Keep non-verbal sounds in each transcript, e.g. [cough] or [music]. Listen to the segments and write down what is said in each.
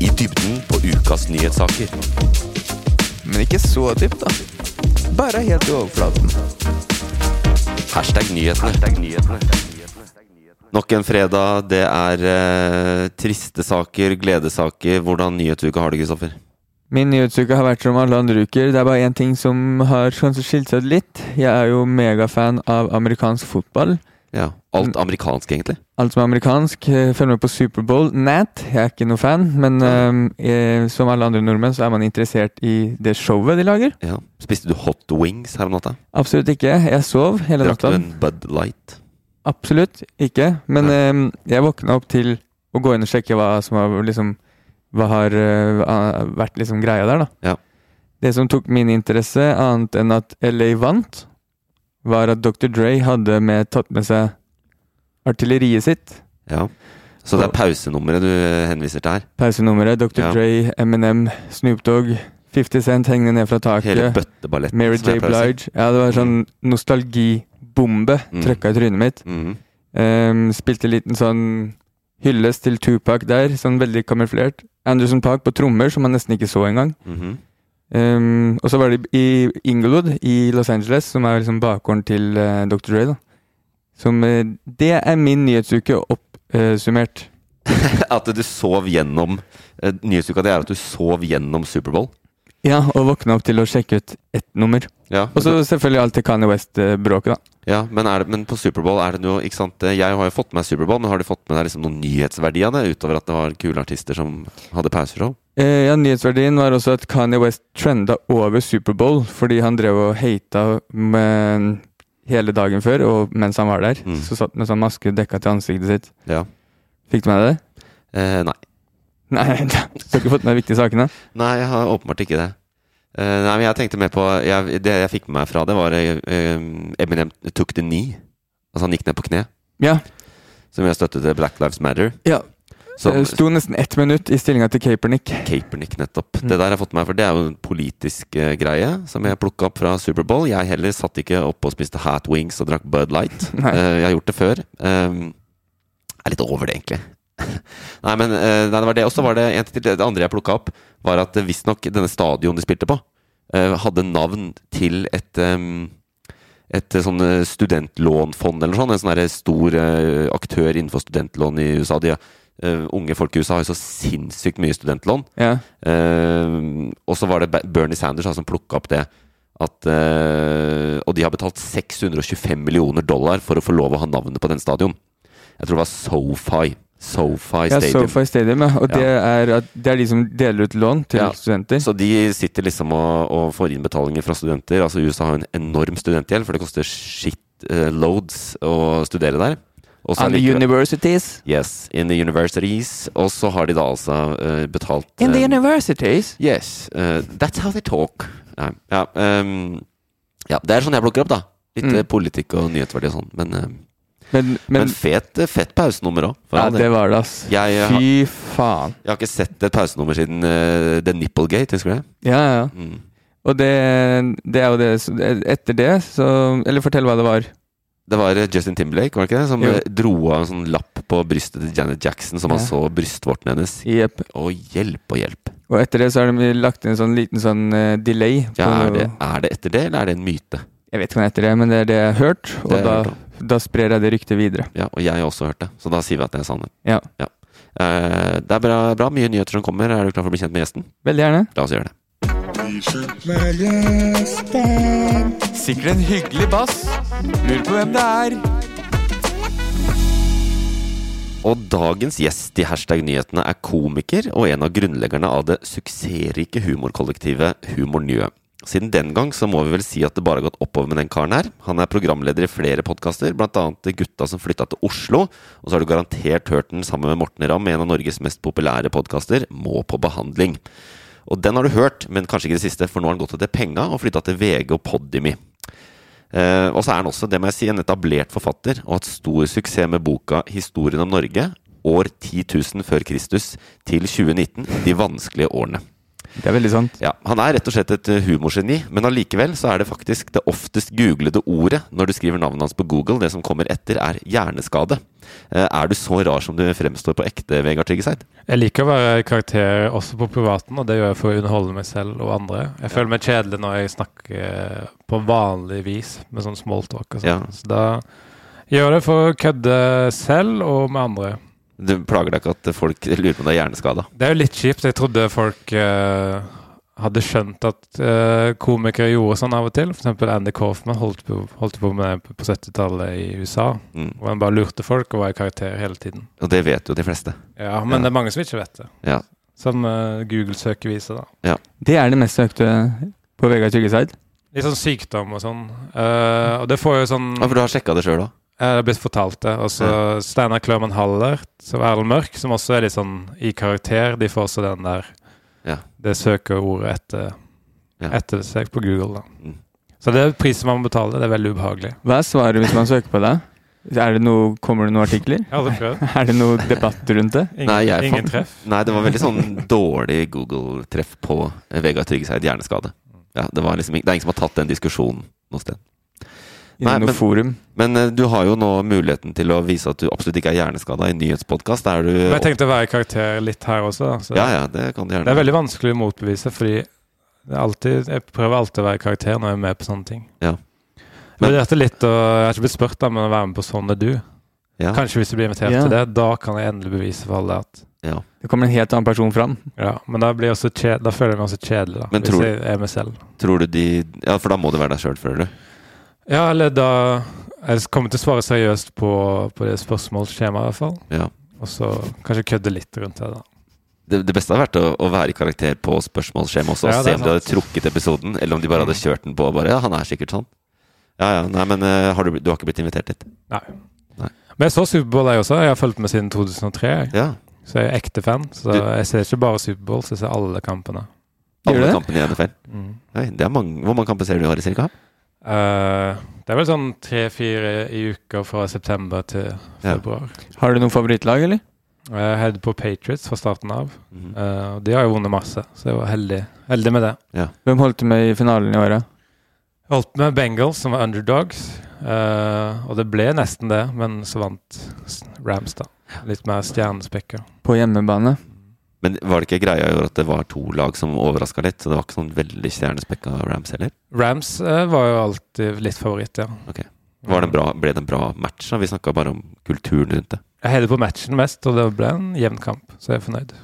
I dybden på ukas nyhetssaker. Men ikke så dypt, da. Bare helt i overflaten. Hashtag nyhetene. Hashtag nyhetene. Nok en fredag. Det er eh, triste saker, gledesaker. Hvordan nyhetsuke har du, Kristoffer? Min nyhetsuke har vært som alle andre uker. Det er bare én ting som har kanskje skilt seg ut litt. Jeg er jo megafan av amerikansk fotball. Ja, Alt amerikansk, egentlig? Alt som er amerikansk. eh, Følger med på Superbowl. Nat. Jeg er ikke noe fan, men eh, som alle andre nordmenn så er man interessert i det showet de lager. Ja. Spiste du hot wings her om natta? Absolutt ikke. Jeg sov hele Drakk du natta. en Bud Light? Absolutt ikke. Men eh, jeg våkna opp til å gå inn og sjekke hva som har liksom Hva har uh, vært liksom greia der, da. Ja. Det som tok min interesse, annet enn at LA vant, var at Dr. Dre hadde med, tatt med seg artilleriet sitt. Ja. Så det er pausenummeret du eh, henviser til her? Pausenummeret. Dr. Ja. Dre, Eminem, Snoop Dogg, 50 Cent hengende ned fra Hele taket. bøtteballetten? Mary J. Blige. Ja, det var sånn nostalgibombe Mm. trøkka i trynet mitt. Mm. Um, spilte en liten sånn hyllest til Tupac der, sånn veldig kamuflert. Anderson Park på trommer, som man nesten ikke så engang. Mhm. Ehm, og så var det i Inglewood i Los Angeles, som er liksom bakgården til uh, Dr. Dre. da. Som, uh, det er min nyhetsuke oppsummert. [laughs] At du sov gjennom eh, Nyhetsuka det er at du sov gjennom Superbowl? ja, og våkna opp til å sjekke ut ett nummer. Ja, Og så selvfølgelig alt det Kanye West-bråket, da. ja men, det, men på Superbowl er det noe ikke sant? Jeg har jo fått med Superbowl, men har du fått med deg liksom noen nyhetsverdi av det? Utover at det var kule artister som hadde pauseshow? Eh, ja, Nyhetsverdien var også at Kanye West trenda over Superbowl fordi han drev og hata hele dagen før, og mens han var der. Mm. Så satt med sånn maske dekka til ansiktet sitt. Ja. Fikk du med deg det? Eh, nei. Nei, [laughs] du har ikke fått med de viktige sakene? Nei, jeg har åpenbart ikke det. Eh, nei, men jeg tenkte mer på jeg, Det jeg fikk med meg fra det, var eh, Eminem took the knee. Altså han gikk ned på kne. Ja. Som jeg støttet til Black Lives Matter. ja. Som Det sto nesten ett minutt i stillinga til Capernick. Kaepernick, nettopp. Mm. Det der har jeg fått meg, for det er jo en politisk uh, greie som jeg plukka opp fra Superbowl. Jeg heller satt ikke oppe og spiste Hat Wings og drakk Bud Light. [laughs] Eh, jeg har gjort det før. Um, er litt over det, egentlig. [laughs] nei, men uh, det var det. Og så var det en til. Det andre jeg plukka opp, var at eh, visstnok denne stadion de spilte på, eh, hadde navn til et um, et eh, sånn eh, studentlånfond eller sånt. En sånn stor eh, aktør innenfor studentlån i USA. De, eh, unge folk i USA har jo så sinnssykt mye studentlån. Ja. Uh, og så var det Bernie Sanders som plukka opp det. At, uh, og de har betalt 625 millioner dollar for å få lov å ha navnet på den stadion. Jeg tror det var SoFi. SoFi ja, Stadium. SoFi Stadium, ja. Og Ja. det, er det er de som deler ut lån til Ja. studenter. Så de sitter liksom og, og får innbetalinger fra studenter. Altså USA har en enorm studentgjeld, for det koster shit loads å studere der. Og så the universities. Yes, in the universities. Og så har de da altså uh, betalt In the um, universities? Yes, uh, that's how they talk. Nei, ja, um, ja, det er sånn jeg plukker opp, da. Litt Mm. politikk og nyhetsverdi og sånn. Men, eh, Men, men, men fet, fett pausenummer òg. Ja, det var det, ass. Jeg, jeg, Fy faen. Jeg har ikke sett et pausenummer siden uh, The Nipplegate, husker du det? Ja, ja. Mm. Og det, det er jo det Etter det, så Eller fortell hva det var. Det var eh, Justin Timberlake, var det ikke det? Som Jo. eh, dro av en sånn lapp på brystet til Janet Jackson, som han Ja. så brystvorten hennes. Yep. Og hjelp og hjelp. Og etter det så har de lagt inn en sånn liten sånn uh, delay. Ja, er, det, er det etter det, eller er det en myte? Jeg vet ikke hva er etter det, men det er det jeg har hørt, og Det da, hørt da sprer jeg det ryktet videre. Ja, og jeg har også hørt det, så da sier vi at det er sannhet. Ja, Eh, det er bra, bra mye nyheter som kommer. Er du klar for å bli kjent med gjesten? Veldig gjerne. La oss gjøre det. Sikkert en hyggelig bass. Lurer på hvem det er. Og dagens gjest i Hashtag nyhetene er komiker og en av grunnleggerne av det suksessrike humorkollektivet Humor. Siden den gang så må vi vel si at det bare har gått oppover med den karen her. Han er programleder i flere podkaster, bl.a. Gutta som flytta til Oslo. Og så har du garantert hørt den sammen med Morten Ramm, en av Norges mest populære podkaster, Må på behandling. Og den har du hørt, men kanskje ikke det siste, for nå har han gått etter penga og flytta til VG og Podimi. Eh, og så er han også, det må jeg si, en etablert forfatter, og hatt stor suksess med boka 'Historien om Norge', år 10 000 før Kristus til 2019, de vanskelige årene. Det er veldig sant. Ja, Han er rett og slett et eh, humorgeni, men allikevel så er det faktisk det oftest googlede ordet når du skriver navnet hans på Google. Det som kommer etter, er hjerneskade. Eh, Er du så rar som du fremstår på ekte, Vegard Tryggeseid? Jeg liker å være karakter også på privaten, og det gjør jeg for å underholde meg selv og andre. Jeg føler meg kjedelig når jeg snakker på vanlig vis med sånn smalltalk og sånn. Ja. Så da gjør jeg det for å kødde selv og med andre. Det plager deg ikke at folk lurer på om du er hjerneskada? Det er jo litt kjipt. Jeg trodde folk uh hadde skjønt at uh, komikere gjorde sånn av og til. For eksempel Andy Kaufman holdt på, holdt på med det på 70-tallet i USA. Mm. Hvor han bare lurte folk og var i karakter hele tiden. Og det vet jo de fleste. Ja, Men Ja. det er mange som ikke vet det. Ja. Som uh, Google-søket viser, da. Det er det mest søkte på Vegard Tryggeseid. Litt sånn sykdom og sånn. Uh, og det får jo sånn Ja, For du har sjekka det sjøl òg? Jeg har blitt fortalt det. Og så Steinar Klørman Haller, som er Erlend Mørk, som også er litt sånn i karakter. De får også den der Ja. Det søkeordet etter, Ja. etter seg på Google, da. Mm. Så det er prisen man må betale. Det er veldig ubehagelig. Hva er svaret hvis man søker på det? Er det noe, kommer det noen artikler? Jeg har prøvd. [laughs] Er det noe debatt rundt det? Ingen, Nei, jeg ingen fant- treff. Nei, det var veldig sånn dårlig Google-treff på eh, Vegard Tryggeseid hjerneskade. Ja, det, var liksom, det er ingen som har tatt den diskusjonen noe sted. I Nei, noe men- forum? Men eh, du har jo nå muligheten til å vise at du absolutt ikke er hjerneskada i nyhetspodkast. Men jeg tenkte å være i karakter litt her også. Da. Så Ja, ja, det kan du gjerne. Det er veldig vanskelig å motbevise, fordi det er alltid, jeg prøver alltid å være i karakter når jeg er med på sånne ting. Ja. Jeg Men- vurderte litt, og jeg har ikke blitt spurt om å være med på Sånn er du. ja, Kanskje hvis du blir invitert Ja. til det, da kan jeg endelig bevise for alle at ja. Det kommer en helt annen person fram. Ja, men da, blir også kjed, da føler jeg meg også kjedelig, da. Men hvis tror- jeg er meg selv. Tror du de Ja, for da må du være deg sjøl, føler du? Ja, eller da Jeg kommer til å svare seriøst på, på det spørsmålsskjemaet, i hvert fall. Ja. Og så kanskje kødde litt rundt det, da. Det, det beste hadde vært å, å være i karakter på spørsmålsskjema også, og Ja, se om de hadde trukket episoden, eller om de bare hadde kjørt den på og bare Ja, han er sikkert sånn. Ja ja, nei, men eh, har du, du har ikke blitt invitert dit? Nei. Nei. Men jeg så Superbowl, jeg også. Jeg har fulgt med siden 2003. Jeg. Ja. Så jeg er ekte fan. Så Du- jeg ser ikke bare Superbowl, så jeg ser alle kampene. Alle kampene i NFL. Det er mange. Hvor mange kamper ser du i året, cirka? Eh, det er vel sånn tre-fire i uka fra september til Ja. februar. Har du noe favorittlag, eller? Jeg heide på Patriots fra starten av. Mm -hmm. uh, de har jo vunnet masse, så jeg var heldig, heldig med det. Hvem holdt du med i finalen i året? Holdt med Bengals, som var underdogs. Uh, og det ble nesten det, men så vant Rams, da. Litt mer stjernespekka. På hjemmebane? Men var det ikke greia i år at det var to lag som overraska litt? Så det var ikke sånn veldig stjernespekka Rams heller? Rams eh, var jo alltid litt favoritt, ja. Ok. Var det en bra, ble det en bra match? da? Vi snakka bare om kulturen rundt det. Jeg heller på matchen mest, og det ble en jevn kamp, så jeg er fornøyd.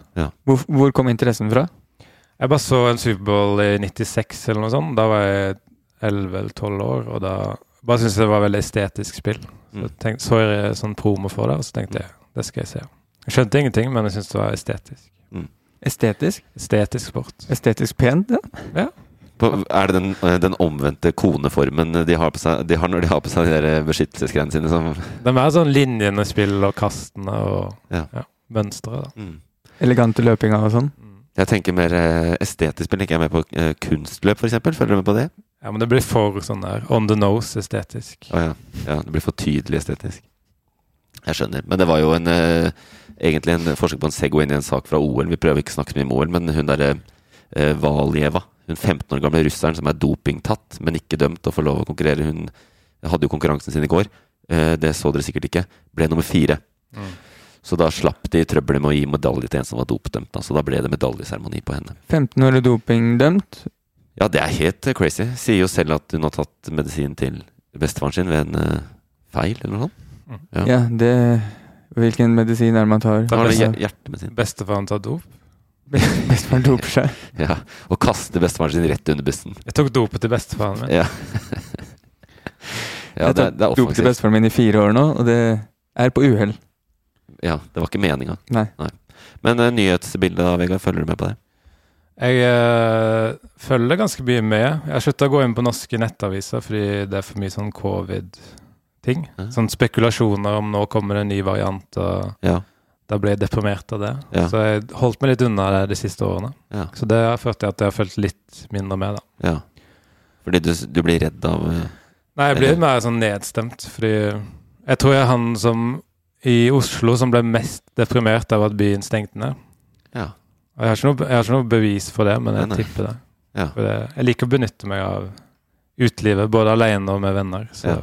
Hvor, hvor kom interessen fra? Jeg bare så en Superbowl i 96 eller noe sånt. Da var jeg 11 eller 12 år, og da bare syntes jeg det var veldig estetisk spill. Så, Mm. tenkte, så jeg sånn promo for det, og så tenkte jeg det skal jeg se. Jeg skjønte ingenting, men jeg syntes det var estetisk. Estetisk? Estetisk sport. Estetisk pent? Ja. På, er det den, eh, den omvendte koneformen de har, på seg, de har når de har på seg de beskyttelsesgreiene sine? Som, Det er mer sånn linjene spill og kastene og Ja. ja, mønstre, da. mm. Elegante løpinger og sånn? Jeg tenker mer eh, estetisk spill. Ikke jeg mer på eh, kunstløp, f.eks. Følger du med på det? Ja, men det blir for sånn der on the nose estetisk. Å ja. ja. Det blir for tydelig estetisk. Jeg skjønner. Men det var jo en eh, egentlig en forsøk på en Segway inn i en sak fra OL. Vi prøver ikke å snakke så mye om OL, men hun derre eh, Valjeva, hun 15 år gamle russeren som er dopingtatt, men ikke dømt og får lov å konkurrere, hun hadde jo konkurransen sin i går. Eh, det så dere sikkert ikke. Ble nummer fire. Mm. Så da slapp de trøbbelet med å gi medalje til en som var dopdømt. Så da ble det medaljeseremoni på henne. 15 år og dopingdømt. Ja, det er helt eh, crazy. Sier jo selv at hun har tatt medisin til bestefaren sin ved en uh, feil, eller noe sånt. Ja. Ja, det Hvilken medisin er det man tar? Det hjer- hjertemedisin. Bestefaren tar dop. [laughs] Bestefaren doper seg. Ja. Og kaste bestefaren sin rett under bussen. Jeg tok dopet til bestefaren min. Ja. [laughs] ja, jeg det, tok det er dop til bestefaren min i fire år nå, og det er på uhell. Ja, det var ikke meninga. Nei. Men uh, nyhetsbildet da, Vegard, følger du med på det? Jeg uh, følger ganske mye med. Jeg har slutta å gå inn på norske nettaviser fordi det er for mye sånn covid-ting. Ja. Sånn spekulasjoner om nå kommer det en ny variant, og Ja. da ble jeg deprimert av det. Ja. Så jeg holdt meg litt unna det de siste årene. Så det har ført til at jeg har følt litt mindre med, da. ja. Fordi du, du blir redd av eh, Nei, jeg blir mer sånn nedstemt, fordi jeg tror jeg er han som i Oslo som ble mest deprimert av at byen stengte ned. Ja. Og jeg har noe, jeg har ikke noe bevis for det, men jeg Nei, nei. tipper det. Ja. For det. Jeg liker å benytte meg av utelivet, både alene og med venner. Så Ja.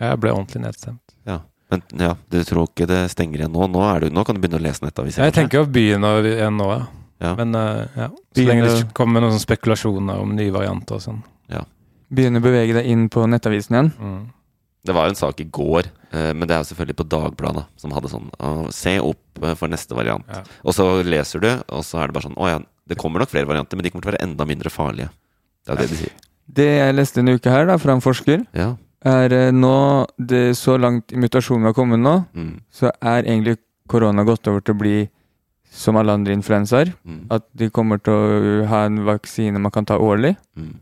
Jeg ble ordentlig nedstemt. Men ja, du tror ikke det stenger igjen nå? Nå, er du, nå kan du begynne å lese nettaviser. Jeg tenker å begynne igjen nå, ja. Ja. Men eh, ja. så Begynne- lenge det ikke kommer noen spekulasjoner om nye varianter og sånn. Ja. Begynne å bevege deg inn på nettavisen igjen. Mm. Det var jo en sak i går, eh, men det er jo selvfølgelig på Dagbladet, som hadde sånn Se opp eh, for neste variant. Ja. Og så leser du, og så er det bare sånn Å ja, det kommer nok flere varianter, men de kommer til å være enda mindre farlige. Det er det de sier. Det jeg leste en uke her, da, fra en forsker, Ja. Er eh, nå det Så langt i mutasjonen har kommet nå, Mm. så er egentlig korona gått over til å bli som alle andre influensaer. Mm. At de kommer til å ha en vaksine man kan ta årlig, Mm.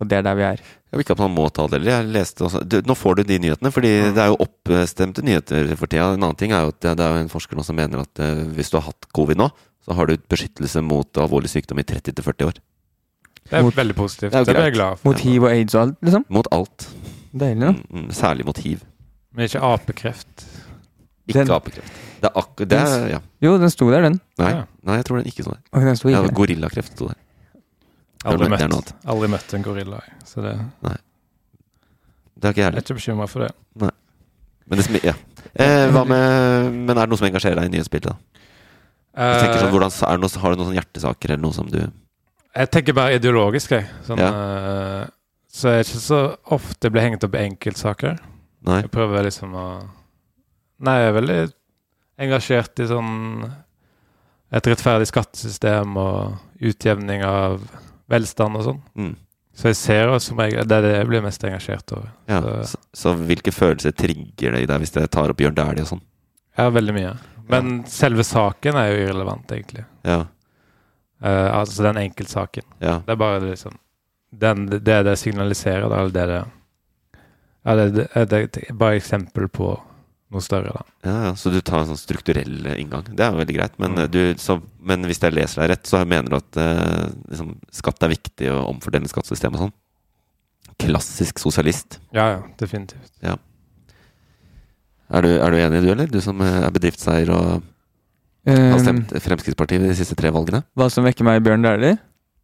og det er der vi er. Jeg vil ikke at man må ta det heller. Nå får du de nyhetene, fordi det er jo oppstemte nyheter for tida. En annen ting er jo at det, er jo en forsker nå som mener at eh, hvis du har hatt covid nå, så har du beskyttelse mot alvorlig sykdom i 30-40 år. Det er Mot- veldig positivt. Det er Det blir jeg glad for. Mot hiv og aids og alt, liksom. Mot alt. Deilig, da. Mm, mm, særlig mot hiv. Men ikke apekreft. Ikke Den- apekreft. Det er akkurat det er, ja. Jo, den sto der, den. Nei, Ja. nei, jeg tror den ikke sto der. Okay, den sto ikke Ja, Gorillakreft sto der. Aldri møtt, aldri møtt en gorilla. Så det, Nei. Det er ikke jeg jeg er heller. ikke bekymra for det. Men, det, ja. eh, hva med, men er det noe som engasjerer deg i nyhetsbildet? da? Jeg tenker sånn, Eh, hvordan, er det noe, har du noen sånne hjertesaker eller noe som du Jeg tenker bare ideologisk, jeg. Sånn, Ja. Så jeg er ikke så ofte blir hengt opp i enkeltsaker. Nei? Jeg prøver liksom å Nei, jeg er veldig engasjert i sånn et rettferdig skattesystem og utjevning av velstand og sånn. Mm. Så jeg ser også, Det er det jeg blir mest engasjert over. Ja. Så- Så, hvilke følelser trigger det i deg hvis det tar opp Bjørn Dæhlie og sånn? Har veldig mye. Men selve saken er jo irrelevant, egentlig. Ja. Uh, altså den enkeltsaken. ja. Det er bare liksom den, Det det signaliserer, da, eller det det Ja, det, er bare eksempel på noe større, da. Ja, ja, Så du tar en sånn strukturell eh, inngang. Det er jo veldig greit. Men, Mm. eh, du, så, men hvis jeg leser deg rett, så mener du at eh, liksom, skatt er viktig, og omfordelende skattesystem og sånn? Klassisk sosialist. Ja, ja, definitivt. Er du, er du enig, du, eller? Du som eh, er bedriftseier og har Um, stemt Fremskrittspartiet de siste tre valgene? hva som vekker meg i Bjørn Dæhlie?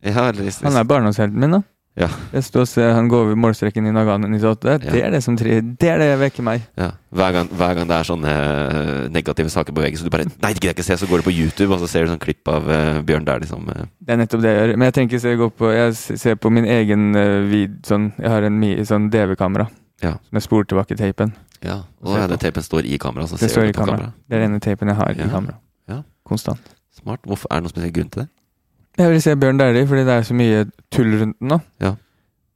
Ja, Han er barndomshelten min, da. Ja. Jeg står og ser han går over målstreken i Nagano 98. Det Ja. er det som tri Det er det jeg vekker meg. ja. hver, gang, hver gang det er sånne eh, negative saker på veggen, så du bare Nei, det gidder jeg ikke se! Så går du på YouTube, og så ser du sånn klipp av uh, Bjørn der, liksom. eh, Det er nettopp det jeg gjør. Men jeg tenker så jeg går på Jeg ser på min egen uh, vid... Sånn Jeg har en sånn DV-kamera. Ja. Som jeg spoler tilbake teipen. Ja. Og ja, den tapen står i kamera, så Det ser du på kamera. kamera. Det er den teipen jeg har i kamera. Ja. Konstant. Smart. Hvorfor, er det noen spesiell grunn til det? Jeg vil se Bjørn Dæhlie fordi det er så mye tull rundt den nå. Ja.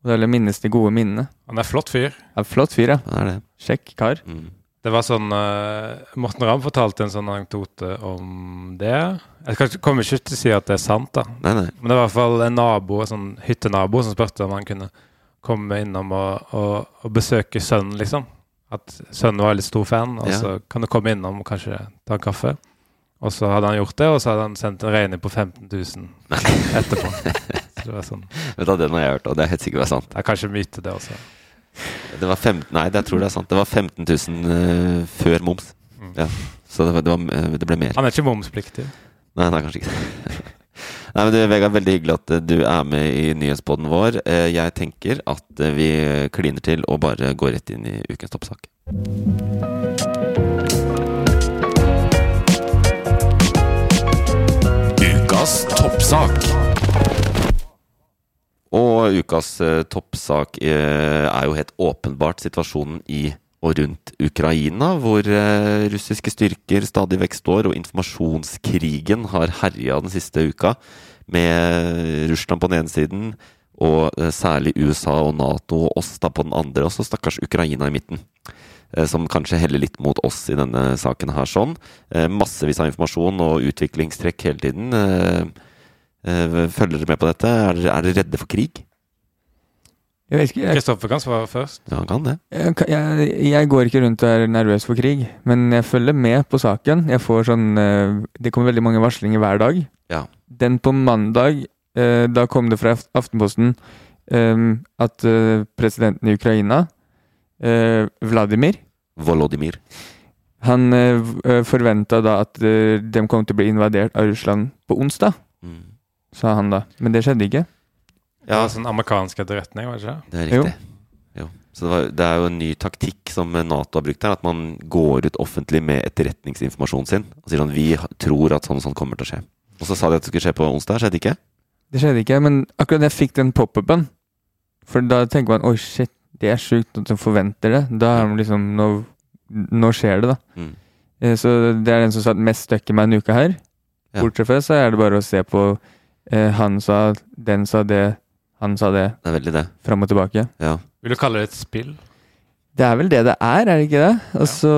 Og det er minnes de gode minnene. Han er flott fyr. Ja, flott fyr, ja. Han er det. Kjekk kar. Mm. Det var sånn uh, Morten Ramm fortalte en sånn anekdote om det. Jeg kan kommer ikke til å si at det er sant, da. Nei, nei. Men det var i hvert fall en nabo, en sånn hyttenabo som spurte om han kunne komme innom og, og, og besøke sønnen, liksom. At sønnen var litt stor fan, og Ja. så kan du komme innom og kanskje ta en kaffe. Og så hadde han gjort det, og så hadde han sendt en regning på 15 000 etterpå. [laughs] Så det var sånn Vet du, Den har jeg hørt, og det er helt sikkert sant. Det er kanskje myte, det også. Det var 15, nei, det jeg tror det er sant. Det var 15 000 uh, før moms. Mm. Ja. Så det, var, det, var, eh, det ble mer. Han er ikke momspliktig. Nei, nei, kanskje ikke. [laughs] Nei, men du, Vegard, Veldig hyggelig at eh, du er med i nyhetspodden vår. Eh, Jeg tenker at vi kliner til og bare går rett inn i ukens toppsak. Toppsak. ukas eh, toppsak eh, er jo helt åpenbart situasjonen i og rundt Ukraina, hvor eh, russiske styrker stadig vekk står, og informasjonskrigen har herja den siste uka, med Russland på den ene siden, og særlig USA og Nato og oss da på den andre, og så stakkars Ukraina i midten. Som kanskje heller litt mot oss i denne saken her, sånn. Massevis av informasjon og utviklingstrekk hele tiden. Eh, Følger dere med på dette? Er dere, er dere redde for krig? Jeg vet ikke, Kristoffer kan svare først. Ja, han kan det. jeg, jeg, jeg går ikke rundt og er nervøs for krig, men jeg følger med på saken. Jeg får sånn eh, Det kommer veldig mange varslinger hver dag. Ja. Den på mandag, eh, da kom det fra Aftenposten at presidenten i Ukraina, eh, Vladimir, Volodymyr. han forventa da at de kom til å bli invadert av Russland på onsdag, Mm. Sa han da. Men det skjedde ikke. Ja, sånn amerikansk etterretning, var det ikke? det er riktig. Jo. Så det, var, det er jo en ny taktikk som Nato har brukt her, at man går ut offentlig med etterretningsinformasjonen sin og sier sånn Vi tror at sånn og sånn kommer til å skje. Og så sa de at det skulle skje på onsdag, skjedde ikke? Det skjedde ikke, men akkurat jeg fikk den pop-upen For da tenker man oi, shit, det er sjukt at de forventer det. Da er man liksom Nå, nå skjer det, da. Mm. Eh, Så det er den som satt mest støkk i meg en uke her. Ja. Bortsett fra det, så er det bare å se på eh, Han sa den sa det, han sa det, Det er veldig det. fram og tilbake. Ja. Vil du kalle det et spill? Det er vel det det er, er det ikke det? Altså så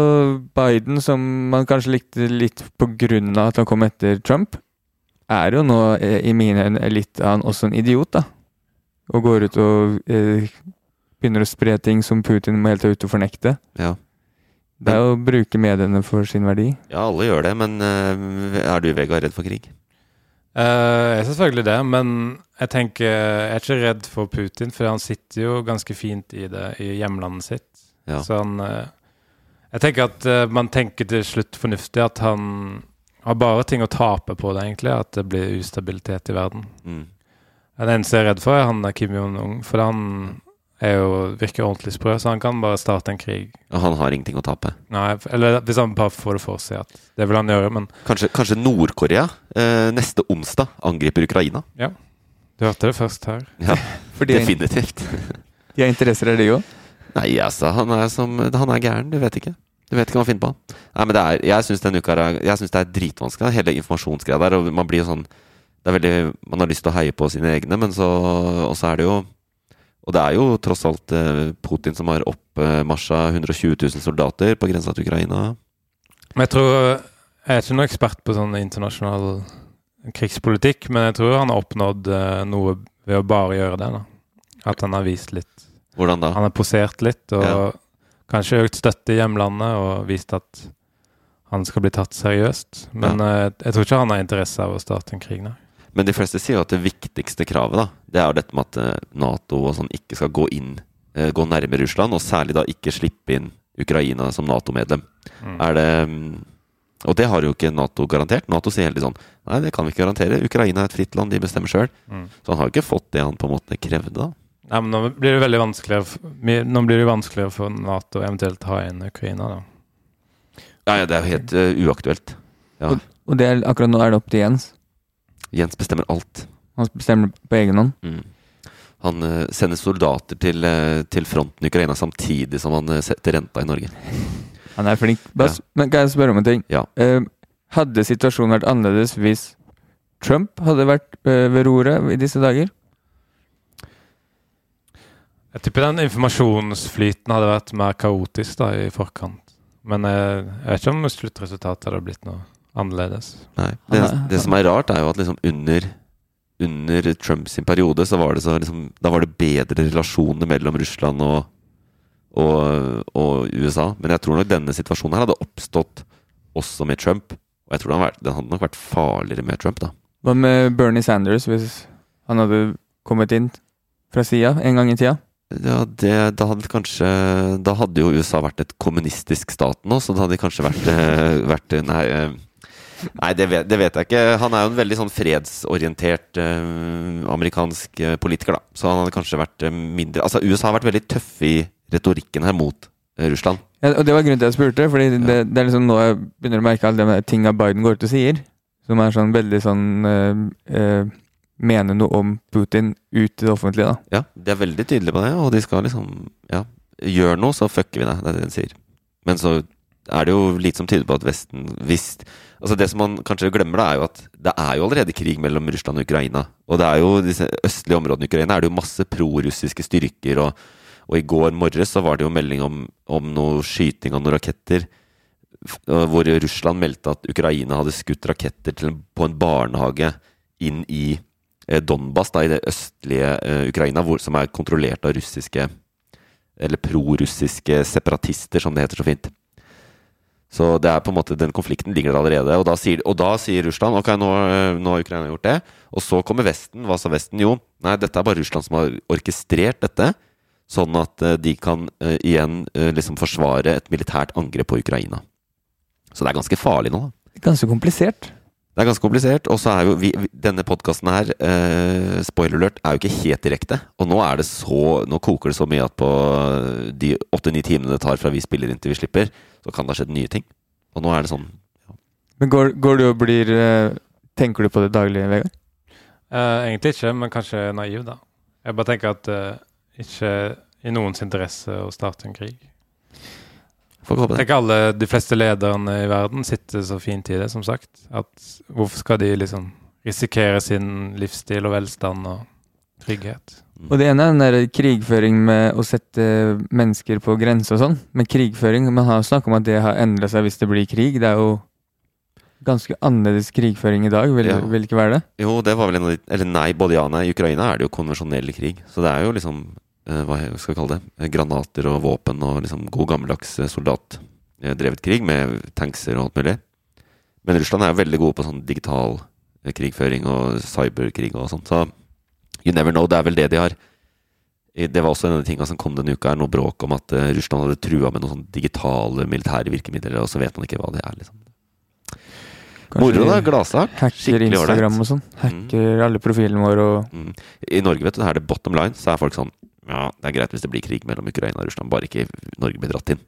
Biden, som man kanskje likte litt på grunn av at han kom etter Trump, er jo nå eh, i mine øyne litt av han også en idiot, da. Og går ut og eh, begynner å spre ting som Putin må helt ut og fornekte. ja. Det er å bruke mediene for sin verdi. Ja, alle gjør det, men eh, er du, Vegard, redd for krig? Eh, jeg er selvfølgelig det, men jeg tenker Jeg er ikke redd for Putin, for han sitter jo ganske fint i det i hjemlandet sitt. Ja. Så han uh, Jeg tenker at uh, man tenker til slutt fornuftig at han har bare ting å tape på det, egentlig. At det blir ustabilitet i verden. Mm. Den eneste jeg er redd for, er han er Kim Jong-un. For han er jo, virker ordentlig sprø, så han kan bare starte en krig. Og han har ingenting å tape. Nei, eller hvis han bare får det for seg at det vil han gjøre, men Kanskje, kanskje Nord-Korea eh, neste onsdag angriper Ukraina? Ja. du hørte det først her. Ja, [laughs] Fordi definitivt. [laughs] de har interesser, er de òg. Nei, altså, han er som Han er gæren, du vet ikke. Du vet ikke hva han finner på. Nei, men det er Jeg syns denne uka er Jeg synes det er dritvanskelig, hele informasjonsgreia der. Og man blir jo sånn Det er veldig Man har lyst til å heie på sine egne, men så Og så er det jo Og det er jo tross alt eh, Putin som har oppmarsja 120 000 soldater på grensa til Ukraina. Men jeg tror Jeg er ikke noen ekspert på sånn internasjonal krigspolitikk, men jeg tror han har oppnådd eh, noe ved å bare gjøre det. da. At han har vist litt Hvordan da? Han har posert litt, og Ja. kanskje økt støtte i hjemlandet, og vist at han skal bli tatt seriøst. Men eh, jeg tror ikke han har interesse av å starte en krig, nei. Men de fleste sier jo at det viktigste kravet da, det er jo dette med at eh, Nato og sånn ikke skal gå inn, eh, gå nærmere Russland, og særlig da ikke slippe inn Ukraina som Nato-medlem. Mm. Er det mm, Og det har jo ikke Nato garantert. Nato sier hele tiden sånn Nei, det kan vi ikke garantere. Ukraina er et fritt land, de bestemmer sjøl. Mm. Så han har jo ikke fått det han på en måte krevde, da. Nei, men nå blir det veldig vanskelig Nå blir det vanskeligere for Nato eventuelt ha inn Ukraina, da. Ja, ja, det er jo helt uh, uaktuelt. Ja. Og det er, akkurat nå er det opp til Jens. Jens bestemmer alt. Han bestemmer på egen hånd. Mm. Han eh, sender soldater til, eh, til fronten i Ukraina samtidig som han eh, setter renta i Norge. [laughs] Han er flink. Bas, ja. Men kan jeg spørre om en ting? Ja. Eh, hadde situasjonen vært annerledes hvis Trump hadde vært eh, ved roret i disse dager? Jeg tipper den informasjonsflyten hadde vært mer kaotisk da i forkant. Men jeg, jeg vet ikke om sluttresultatet hadde blitt noe annerledes. Nei. Det, det som er rart, er jo at liksom under under Trumps periode, så var det så liksom Da var det bedre relasjoner mellom Russland og, og, og USA. Men jeg tror nok denne situasjonen her hadde oppstått også med Trump. Og jeg tror den, hadde hadde nok vært farligere med Trump, da. Hva med Bernie Sanders, hvis han hadde kommet inn fra sida en gang i tida? Ja, det, da hadde kanskje Da hadde jo USA vært et kommunistisk stat nå, så det hadde kanskje vært, eh, vært Nei, eh, nei det, vet, det vet jeg ikke. Han er jo en veldig sånn fredsorientert eh, amerikansk eh, politiker, da. Så han hadde kanskje vært eh, mindre Altså, USA har vært veldig tøffe i retorikken her mot Russland. Ja, og Det var grunnen til at jeg spurte, Fordi det, det er liksom nå jeg begynner å merke alle de tinga Biden går ut og sier. Som er sånn veldig sånn mene noe om Putin ut i det offentlige, da. Ja, de er veldig tydelige på det, og de skal liksom Ja, gjør noe, så fucker vi deg. Det er det de sier. Men så er det jo lite som tyder på at Vesten hvis Altså Det som man kanskje glemmer, da er jo at det er jo allerede krig mellom Russland og Ukraina. Og det er jo disse østlige områdene i Ukraina er det jo masse prorussiske styrker. Og, og i går morges så var det jo melding om, om noe skyting av noen raketter. Hvor Russland meldte at Ukraina hadde skutt raketter til, på en barnehage inn i eh, Donbas, da, i det østlige eh, Ukraina, hvor, som er kontrollert av russiske Eller prorussiske separatister, som det heter så fint. Så det er på en måte den konflikten ligger der allerede. Og da sier, og da sier Russland ok, nå, eh, nå har Ukraina gjort det. Og så kommer Vesten. Hva sa Vesten? Jo, nei, dette er bare Russland som har orkestrert dette. Sånn at eh, de kan uh, igjen uh, liksom forsvare et militært angrep på Ukraina. Så det er ganske farlig nå. da. Ganske komplisert. Det er ganske komplisert. Og så er jo vi, denne podkasten her, eh, spoiler alert, er jo ikke helt direkte. Og nå er det så Nå koker det så mye at på de åtte-ni timene det tar fra vi spiller inn til vi slipper, så kan det ha skjedd nye ting. Og nå er det sånn Men går, går du og blir eh, Tenker du på det daglig, Vegard? Eh, egentlig ikke, men kanskje naiv, da. Jeg bare tenker at det ikke i noens interesse å starte en krig. Får håpe Jeg det. ikke alle, De fleste lederne i verden sitter så fint i det, som sagt. At hvorfor skal de liksom risikere sin livsstil og velstand og trygghet? Og det ene er den der krigføring med å sette mennesker på grense og sånn. Men krigføring Man har snakket om at det har endra seg hvis det blir krig. Det er jo ganske annerledes krigføring i dag, vil, Ja. vil ikke være det? Jo, det var vel en av de Eller nei, både ja og nei. I Ukraina er det jo konvensjonell krig. Så det er jo liksom Hva skal vi kalle det? Eh, Granater og våpen og liksom god gammeldags eh, soldatdrevet krig med tankser og alt mulig. Men Russland er jo veldig gode på sånn digital eh, krigføring og cyberkrig og sånt. Så you never know. Det er vel det de har. Det var også en av de tingene som kom denne uka, er noe bråk om at eh, Russland hadde trua med noen sånn digitale militære virkemidler, og så vet man ikke hva det er. liksom. Moro, da. Gladsak. Hacker Instagram og sånn. Hacker alle profilene våre og Mm. I Norge, vet du, her er det bottom line, så er folk sånn Ja, det er greit hvis det blir krig mellom Ukraina og Russland, bare ikke Norge blir dratt inn.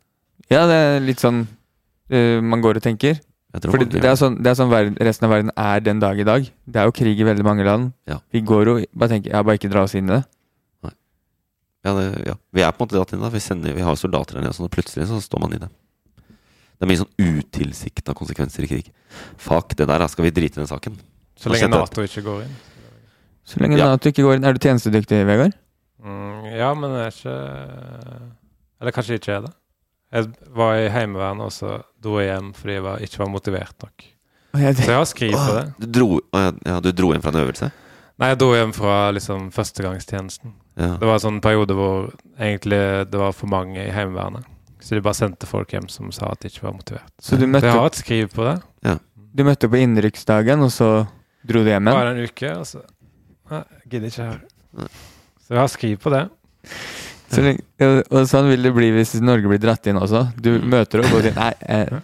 Ja, det er litt sånn uh, man går og tenker. Fordi mange det er sånn, det er sånn verden, resten av verden er den dag i dag. Det er jo krig i veldig mange land. Ja. Vi går og bare tenker ja, bare ikke dra oss inn i det. Ja, det, ja. Vi er på en måte dratt inn, da. Vi, sender, vi har soldater der nede, sånn, og plutselig så står man i det. Det er mye sånn utilsikta konsekvenser i krig. Fuck det der, da. Skal vi drite i den saken? Så lenge? Nato ikke går inn. Så lenge Ja. Nato ikke går inn. Er du tjenestedyktig, Vegard? Mm, ja, men jeg er ikke Eller kanskje ikke er det. Jeg var i Heimevernet, og så dro jeg hjem fordi jeg var, ikke var motivert nok. Jeg- Så jeg har skrevet på det. Du dro, å, ja, ja, du dro hjem fra en øvelse? Nei, jeg dro hjem fra liksom førstegangstjenesten. Ja. Det var en sånn periode hvor egentlig det var for mange i Heimevernet. Så de bare sendte folk hjem som sa at de ikke var motivert. Så du Så jeg har et skriv på det. du møtte på innrykksdagen, og så dro du hjem igjen? Bare en uke, og så Nei, jeg gidder ikke her. Nei. Så jeg har skriv på det. Så lenge, og sånn vil det bli hvis Norge blir dratt inn også. Du Mm. møter opp og sier nei, eh,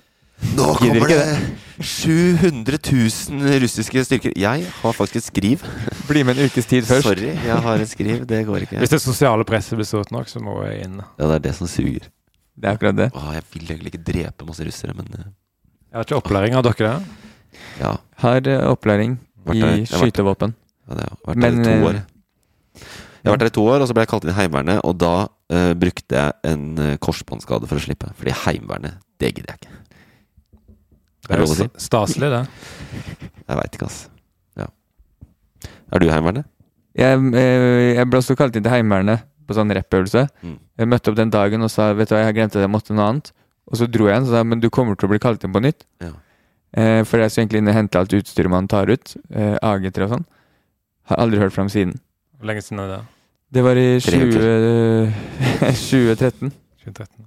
Nå kommer det, det 700 000 russiske styrker. Jeg har faktisk et skriv. bli med en ukes tid først. Sorry, jeg har et skriv. Det går ikke. Hvis det sosiale presset blir stort nok, så må jeg inn. Ja, det er det som suger. Det er akkurat det. Åh, jeg vil egentlig ikke drepe masse russere, men eh, Jeg har ikke opplæring av dere da. ja. Har eh, opplæring i skytevåpen. ja det har vært Men, to eh, år. Jeg har vært der i to år, og så ble jeg kalt inn i Heimevernet, og da uh, brukte jeg en eh, korsbåndskade for å slippe. Fordi Heimevernet, det gidder jeg ikke. Det er jo si? staselig, det. [laughs] Jeg veit ikke, ass. Ja. Er du i Heimevernet? Jeg, eh, jeg ble også kalt inn til Heimevernet på sånn rep-øvelse. Mm. Jeg møtte opp den dagen og sa vet du hva, jeg glemte at jeg måtte noe annet. Og så dro jeg igjen og sa men du kommer til å bli kalt inn på nytt. Ja. Eh, for jeg skulle egentlig inn og hente alt utstyret man tar ut. Eh, AG3 og sånn. Har aldri hørt fra ham siden. Hvor lenge siden er det? Det var i 20, 2013. 2013?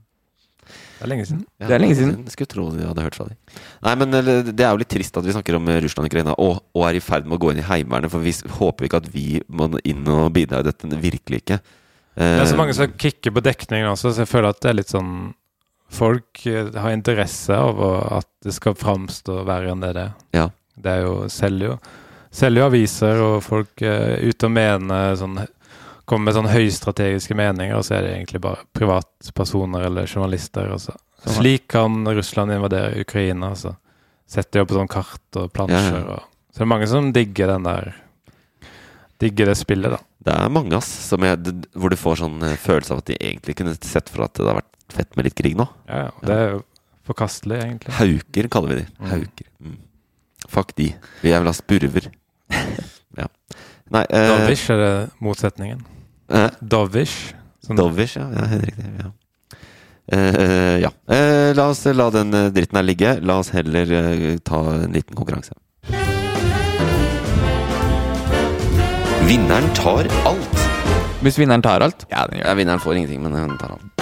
Det er lenge siden. Ja, Det er lenge siden. Jeg skulle tro de hadde hørt fra dem. Nei, men det er jo litt trist at vi snakker om eh, Russland og Ukraina, og, og er i ferd med å gå inn i Heimevernet, for vi håper ikke at vi må inn og bidra i dette. Virkelig ikke. Det er så Eh, mange som kicker på dekningen også, så jeg føler at det er litt sånn Folk eh, har interesse av at det skal framstå verre enn det det er. Ja. Det er jo Selger jo Selger jo aviser, og folk er ute og mener sånn Kommer med sånn høystrategiske meninger, og så er det egentlig bare privatpersoner eller journalister. Altså. Slik kan Russland invadere Ukraina. Altså. setter de opp sånn kart og plansjer. Ja, ja. Og, så det er mange som digger den der digger det spillet, da. Det er mange, ass, som jeg, hvor du får sånn eh, følelse av at de egentlig kunne sett for at det har vært fett med litt krig nå. Ja, ja. Det er jo forkastelig, egentlig. Hauker kaller vi de. Mm. Hauker. Mm. Fuck de. Vi er vel ass spurver. [laughs] ja. Nei eh, Dovish er det motsetningen. eh, Dovish. Sånn, Dovish, ja. ja helt riktig. Ja. Eh, ja. Eh, la oss la den eh, dritten her ligge. La oss heller eh, ta en liten konkurranse. Vinneren tar alt. Hvis vinneren tar alt? Ja, den gjør Ja, vinneren får ingenting, men han tar alt.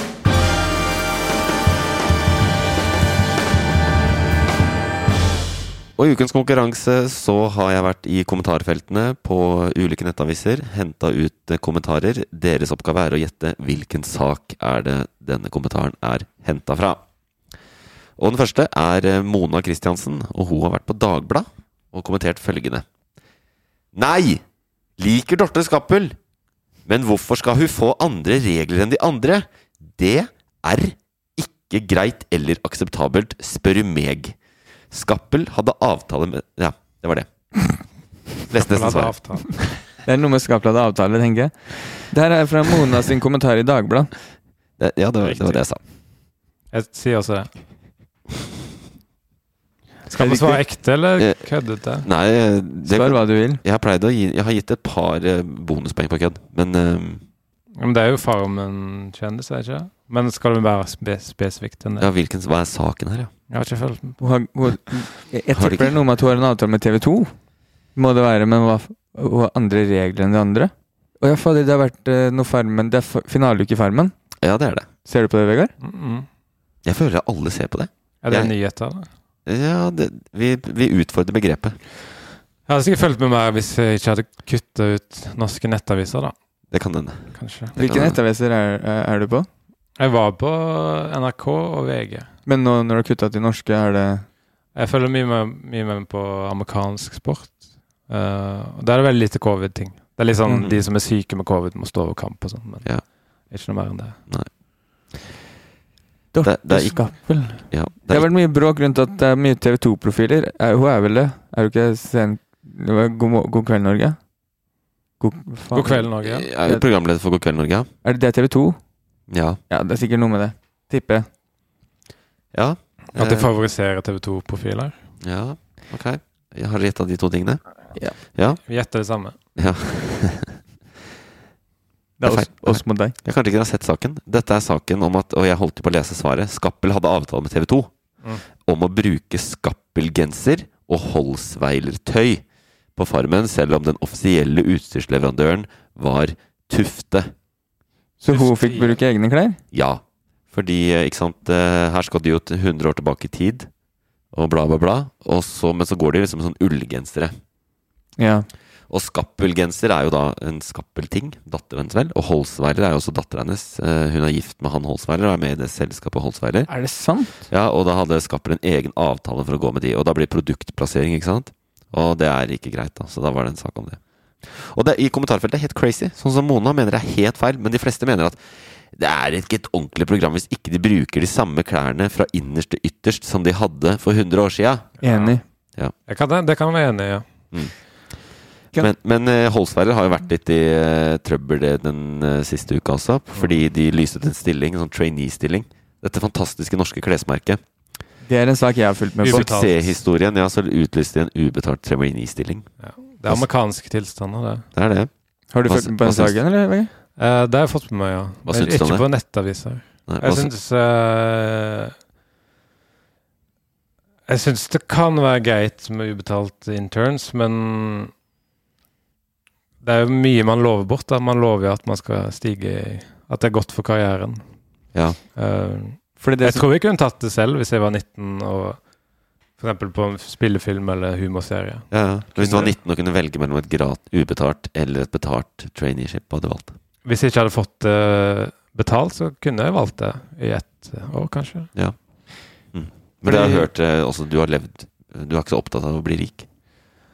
Og i ukens konkurranse så har jeg vært i kommentarfeltene på ulike nettaviser, henta ut eh, kommentarer. Deres oppgave er å gjette hvilken sak er det denne kommentaren er henta fra. Og den første er eh, Mona Christiansen, og hun har vært på Dagbladet og kommentert følgende. Nei! Liker Dorte Skappel, men hvorfor skal hun få andre regler enn de andre? Det er ikke greit eller akseptabelt, spør meg. Skappel hadde avtale med Ja, det var det. Leste nesten svaret. Det er noe med Skappel hadde avtale, tenker jeg. Det her er fra Mona sin kommentar i Dagbladet. Ja, det var, det var det jeg sa. Jeg sier også det. Skal man svare ekte eller Eh, køddete? Nei, det, Svar hva du vil. jeg har å gi Jeg har gitt et par eh, bonuspoeng på kødd, men eh, Men det er jo Farmen-kjendis, er det ikke? Men skal det være spes spesifikt ja, hvilken, hva er saken her, ja? Jeg har ikke fulgt med. Hun har, hun, [laughs] jeg jeg tipper det er noe med at hun har en avtale med TV 2. Må det være, men hun har andre regler enn de andre? Å ja, fader, det har vært eh, noe Farmen Det er fa- finaleuke i Farmen. Ja, det er det. Ser du på det, Vegard? Mm -mm. Jeg føler alle ser på det. Er det Jeg- nyheter, da? Ja, det, vi, vi utfordrer begrepet. Jeg hadde sikkert fulgt med mer hvis jeg ikke hadde kutta ut norske nettaviser, da. Det kan hende. Kanskje. Hvilke kan- nettaviser er, er er du på? Jeg var på NRK og VG. Men nå når du har kutta til norske, er det Jeg følger mye med, mye med på amerikansk sport. Uh, og Der er det veldig lite covid-ting. Det er litt sånn mm. de som er syke med covid, må stå over kamp og sånn. Men Ja. ikke noe mer enn det. Dorte Det- det er ikke- Ja, Det det har vært mye bråk rundt at det er mye TV 2-profiler. Hun er vel det? Er du ikke sen... God, God kveld, Norge? God, faen. God kveld, Norge. jeg er jo programleder for God kveld, Norge. Er det det TV 2? Ja. Ja, det er sikkert noe med det. Tipper jeg. Ja. At de Eh, favoriserer TV 2-profiler. Ja, ok. Jeg har gjetta de to tingene. Ja. Ja. Vi gjetter det samme. ja. [laughs] Det er Det oss, feil. oss mot deg. Jeg kanskje ikke har sett saken. Dette er saken om at Og jeg holdt jo på å lese svaret. Skappel hadde avtale med TV 2 Mm. om å bruke Skappel-genser og Holsweiler-tøy på Farmen, selv om den offisielle utstyrsleverandøren var Tufte. Så hun fikk bruke egne klær? Ja. Fordi, eh, ikke sant eh, Her skal de jo til 100 år tilbake i tid, og bla, bla, bla. Og så, men så går de liksom med sånn ullgensere. Ja. Og Skappelgenser er jo da en skappelting, Datteren hennes, vel. Og Holsweiler er jo også dattera hennes. Eh, Hun er gift med han Holsweiler og er med i det selskapet Holsweiler. Er det sant? Ja, og da hadde Skappel en egen avtale for å gå med de. Og da blir produktplassering, ikke sant. Og det er ikke greit, da. Så da var det en sak om det. Og det, i kommentarfeltet er helt crazy. Sånn som Mona mener det er helt feil, men de fleste mener at det er ikke et ordentlig program hvis ikke de bruker de samme klærne fra innerst til ytterst som de hadde for 100 år sia. Enig. Jeg kan, det kan jeg være enig i, ja. Ja. Men, men eh, Holsweiler har jo vært litt i uh, trøbbel det den uh, siste uka også, fordi de lyste ut en stilling, en sånn trainee-stilling. Dette fantastiske norske klesmerket. Det er en sak jeg har fulgt med på. Suksesshistorien, ja, så utlyste de en ubetalt trainee-stilling. ja. Det er amerikanske tilstander, det. Det er det. Har du Hva fulgt med på den saken, eller? Eh, det har jeg fått med meg, ja. Hva syns du om ikke det? på nettaviser. Nei, Jeg syns uh, Jeg syns det kan være greit med ubetalt interns, men det er jo mye man lover bort. da Man lover jo at man skal stige i At det er godt for karrieren. ja. Uh, Fordi det jeg som, tror jeg kunne tatt det selv hvis jeg var 19 og f.eks. på en spillefilm eller humorserie. Ja, ja. Hvis du var 19 og kunne velge mellom et grat, ubetalt eller et betalt traineeship, hva hadde du valgt? Hvis jeg ikke hadde fått det betalt, så kunne jeg valgt det i ett år, kanskje. Ja. Men jeg har hørt uh, også du har levd Du er ikke så opptatt av å bli rik?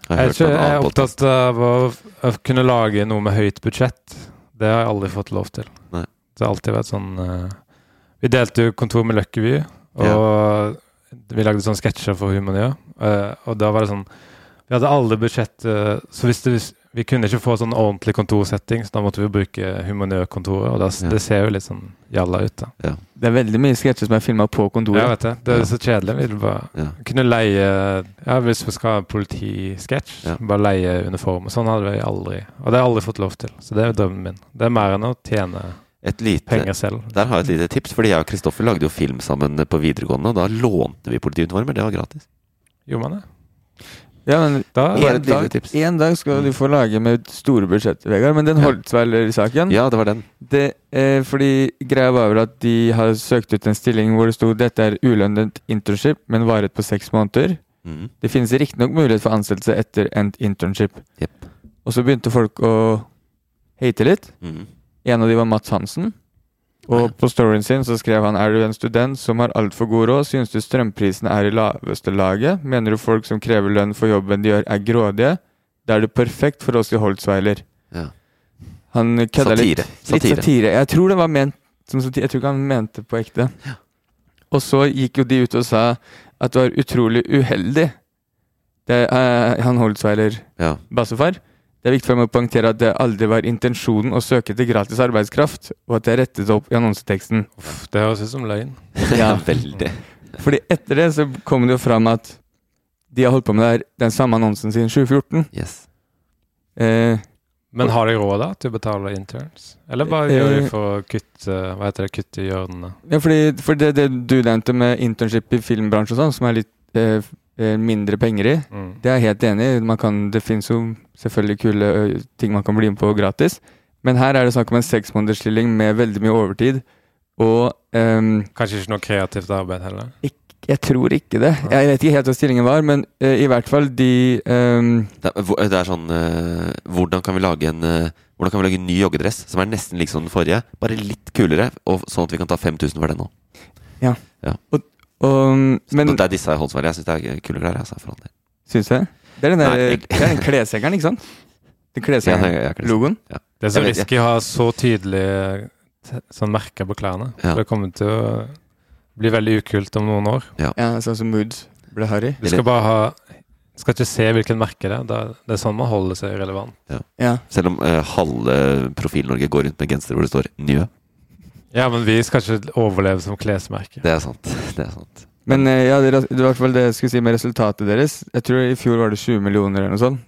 Jeg hørt ikke, jeg er opptatt av å, å kunne lage noe med høyt budsjett. Det har jeg aldri fått lov til. Nei. Det har alltid vært sånn uh, Vi delte jo kontor med Løkkeby, og vi lagde sånne sketsjer for Humania. Uh, og da var det sånn Vi hadde aldri budsjett uh, Så hvis, det, Vi kunne ikke få sånn ordentlig kontorsetting, så da måtte vi bruke Humanørkontoret. Og det, Ja. det ser jo litt sånn jalla ut, da. Det er veldig mye sketsjer som er filma på Ja, vet du. Det er Ja. så kjedelig. Vi vil bare Ja. kunne leie Ja, hvis vi skal ha politisketsj, Ja. bare leie uniform. Sånn hadde vi aldri Og det har jeg aldri fått lov til. Så det er jo drømmen min. Det er mer enn å tjene Et lite penger selv. Der har jeg et lite tips, fordi jeg og Kristoffer lagde jo film sammen på videregående, og da lånte vi politiuniformer. Det var gratis. Gjorde man det? Ja, men Da en dag, en dag skal du få lage med store budsjetter, Vegard. Men den Ja. Holtzweiler-saken Ja, det var den. det, eh, Fordi greia var vel at de har søkt ut en stilling hvor det sto dette er ulønnet internship, men varet på seks måneder. Mm. Det finnes riktignok mulighet for ansettelse etter endt internship. Yep. Og så begynte folk å hate litt. Mm. En av de var Mats Hansen. Og på storyen sin så skrev han er du en student som har altfor god råd, synes du strømprisene er i laveste laget, mener du folk som krever lønn for jobben de gjør er grådige, da er det perfekt for oss i Holtzweiler. Ja. Han kødda litt. Satire. Litt Satire. Jeg tror det var ment som satire. Jeg tror ikke han mente på ekte. Og så gikk jo de ut og sa at det var utrolig uheldig. Det uh, han Holtzweiler Ja. bassefar. Det er viktig for meg å poengtere at det aldri var intensjonen å søke etter gratis arbeidskraft, og at det er rettet opp i annonseteksten. Uff, det høres ut som løgn. [laughs] ja, veldig. Fordi etter det så kom det jo fram at de har holdt på med det her, den samme annonsen siden 2014. Yes. Eh, Men har de råd da til å betale interns? Eller Eh, gjør de for å kutte Hva heter det, kutte i hjørnene? ja, fordi, for det, det du nevnte med internship i filmbransjen og sånn, som er litt eh, eh, mindre penger i, Mm. det er jeg helt enig i. Kan, det finnes jo selvfølgelig kule ting man kan bli med på gratis. Men her er det snakk om en seksmånedersstilling med veldig mye overtid. Og um, Kanskje ikke noe kreativt arbeid heller? jeg tror ikke det. Jeg vet ikke helt hva stillingen var, men uh, i hvert fall de um, Det er, det er sånn uh, Hvordan kan vi lage en uh, Hvordan kan vi lage en ny joggedress som er nesten lik som den forrige, bare litt kulere, og sånn at vi kan ta 5000 for den nå? Ja, og, Men det er disse jeg Holtzweiler. Jeg syns det er kule klær. Altså, for syns jeg Det er den der, det er den kleshengeren, ikke sant? Den kleshengeren-logoen. Ja, ja. Det er så risky å ha så tydelig sånn merke på klærne. Ja. Det kommer til å bli veldig ukult om noen år. Ja, sånn som Moods ble harry. Du skal bare ha Skal ikke se hvilken merke det er. Det er sånn man holder seg relevant. Ja. Selv om uh, halve Profil-Norge går rundt med genser hvor det står 'Njø'. Ja, men vi skal ikke overleve som klesmerke. Det er sant. Det er sant. Men eh, ja, det, det var i hvert fall det jeg skulle si med resultatet deres. Jeg tror i fjor var det 20 millioner eller noe sånt.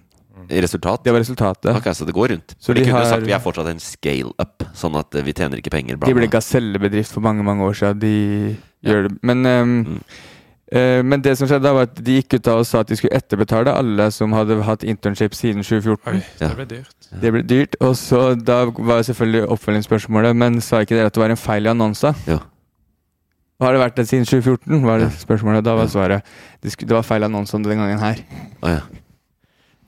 I resultat Det var resultatet. Ok, Så det går rundt. Så de de kunne har- sagt vi er fortsatt en scale up, sånn at eh, vi tjener ikke penger. bla, De ble bla. gasellebedrift for mange mange år siden. De Ja. gjør det. Men, um, Mm. Eh, men det som skjedde, da var at de gikk ut da og sa at de skulle etterbetale alle som hadde hatt internship siden 2014. Oi, Ja. det blir dyrt. Det ble dyrt. Og så da var selvfølgelig oppfølgingsspørsmålet Men sa ikke dere at det var en feil i annonsa? Ja. Har det vært det siden 2014? Var det Ja. spørsmålet. Da var Ja. svaret det, var feil annonse om det den gangen her. Å, ja.